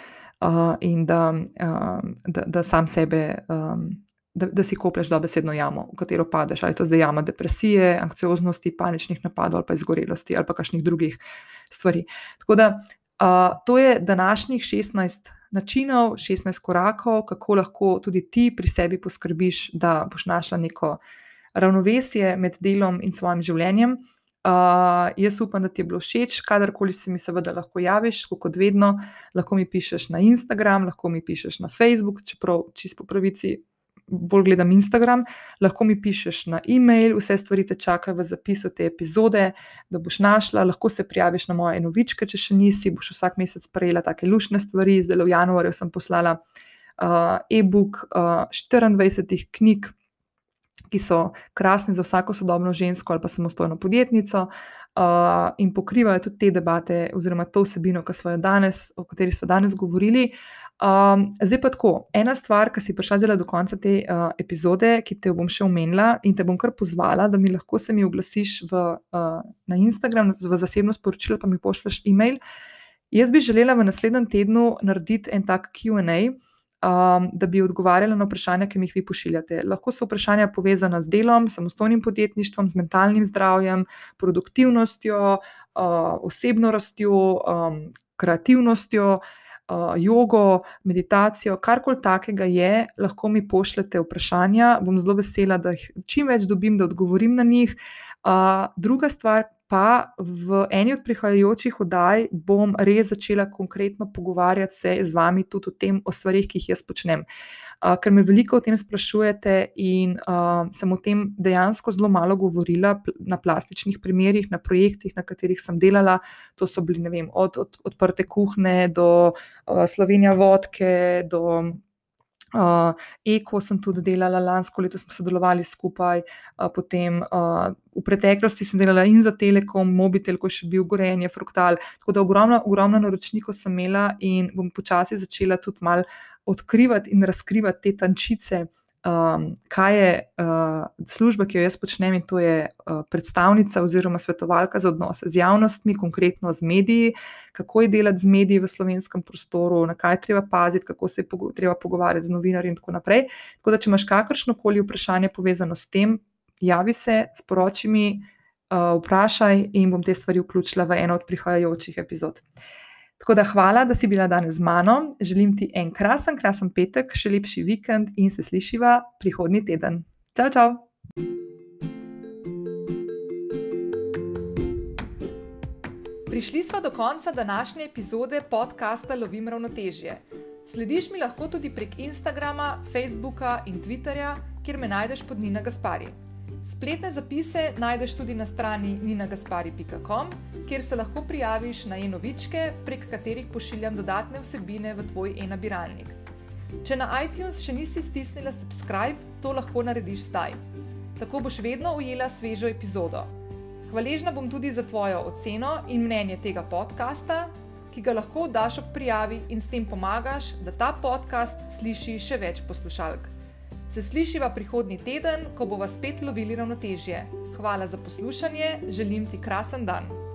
Speaker 1: Uh, in da, uh, da, da sam sebe um, da, da si koplješ dobesedno jamo, v katero padeš. Ali to zdaj jama depresije, anksioznosti, paničnih napadov ali pa izgorelosti ali pa kakšnih drugih stvari. Tako da uh, to je današnjih 16 načinov, 16 korakov, kako lahko tudi ti pri sebi poskrbiš, da boš našla neko ravnovesje med delom in svojim življenjem. Uh, jaz upam, da ti je bilo všeč, kadarkoli se mi seveda lahko javiš, kot vedno, lahko mi pišeš na Instagram, lahko mi pišeš na Facebook, čeprav čisto po pravici bolj gledam Instagram, lahko mi pišeš na e-mail, vse stvari te čakajo v zapisu te epizode, da boš našla, lahko se prijaviš na moje novičke, če še nisi, boš vsak mesec prejela take lušne stvari. Zdaj v januarju sem poslala uh, e-book uh, 24 knjig. Ki so krasne za vsako sodobno žensko ali pa samostojno podjetnico, uh, in pokrivajo tudi te debate, oziroma to vsebino, danes, o kateri smo danes govorili. Uh, Um, zdaj pa tako, ena stvar, ki si prišla zelo do konca te uh, epizode, ki te bom še omenila in te bom kar pozvala, da mi lahko se mi oglasiš v, uh, na Instagram, v zasebno sporočilo, pa mi pošlješ e-mail. Jaz bi želela v naslednjem tednu narediti en tak QA, um, da bi odgovarjala na vprašanja, ki mi jih vi pošiljate. Lahko so vprašanja povezana z delom, samostojnim podjetništvom, z mentalnim zdravjem, produktivnostjo, uh, osebno rastjo, um, kreativnostjo uh, jogo, meditacijo, karkoli takega je, lahko mi pošljete vprašanja. Bom zelo vesela, da jih čim več dobim, da odgovorim na njih. Uh, druga stvar, pa v eni od prihajajočih oddaj bom res začela konkretno pogovarjati se z vami tudi o tem, o stvarih, ki jih jaz počnem. Uh, ker me veliko o tem sprašujete, in uh, sem o tem dejansko zelo malo govorila na plastičnih primerih, na projektih, na katerih sem delala. To so bili vem, od, od odprte kuhne do uh, Slovenija vodke, do Uh, Eko sem tudi delala, lansko leto smo sodelovali skupaj, uh, potem uh, v preteklosti sem delala in za Telekom, Mobitel, ko je še bil Gorenje, Fruktal. Tako da ogromno, ogromno naročnikov sem imela in bom počasi začela tudi mal odkrivati in razkrivati te tančice um, kaj je uh, služba, ki jo jaz počnem, in to je uh, predstavnica oziroma svetovalka za odnose z javnostmi, konkretno z mediji, kako je delati z mediji v slovenskem prostoru, na kaj treba paziti, kako se je pogo treba pogovarjati z novinarji in tako naprej. Tako da, če imaš kakršno koli vprašanje povezano s tem, javi se, sporoči mi, uh, vprašaj in bom te stvari vključila v eno od prihajajočih epizod. Tako da hvala, da si bila danes z mano. Želim ti en krasen, krasen petek, še lepši vikend in se slišiva prihodnji teden. Čau, čau! Prišli smo do konca današnje epizode podcasta Lovim ravnotežje. Slediš mi lahko tudi prek Instagrama, Facebooka in Twitterja, kjer me najdeš pod Nina Gaspari. Spletne zapise najdeš tudi na strani ninagaspari.com, kjer se lahko prijaviš na e-novičke, prek katerih pošiljam dodatne vsebine v tvoj e-nabiralnik. Če na iTunes še nisi stisnila subscribe, to lahko narediš zdaj. Tako boš vedno ujela svežo epizodo. Hvaležna bom tudi za tvojo oceno in mnenje tega podcasta, ki ga lahko daš ob prijavi in s tem pomagaš, da ta podcast sliši še več poslušalk. Se slišiva prihodnji teden, ko bova spet lovili ravnotežje. Hvala za poslušanje, želim ti krasen dan.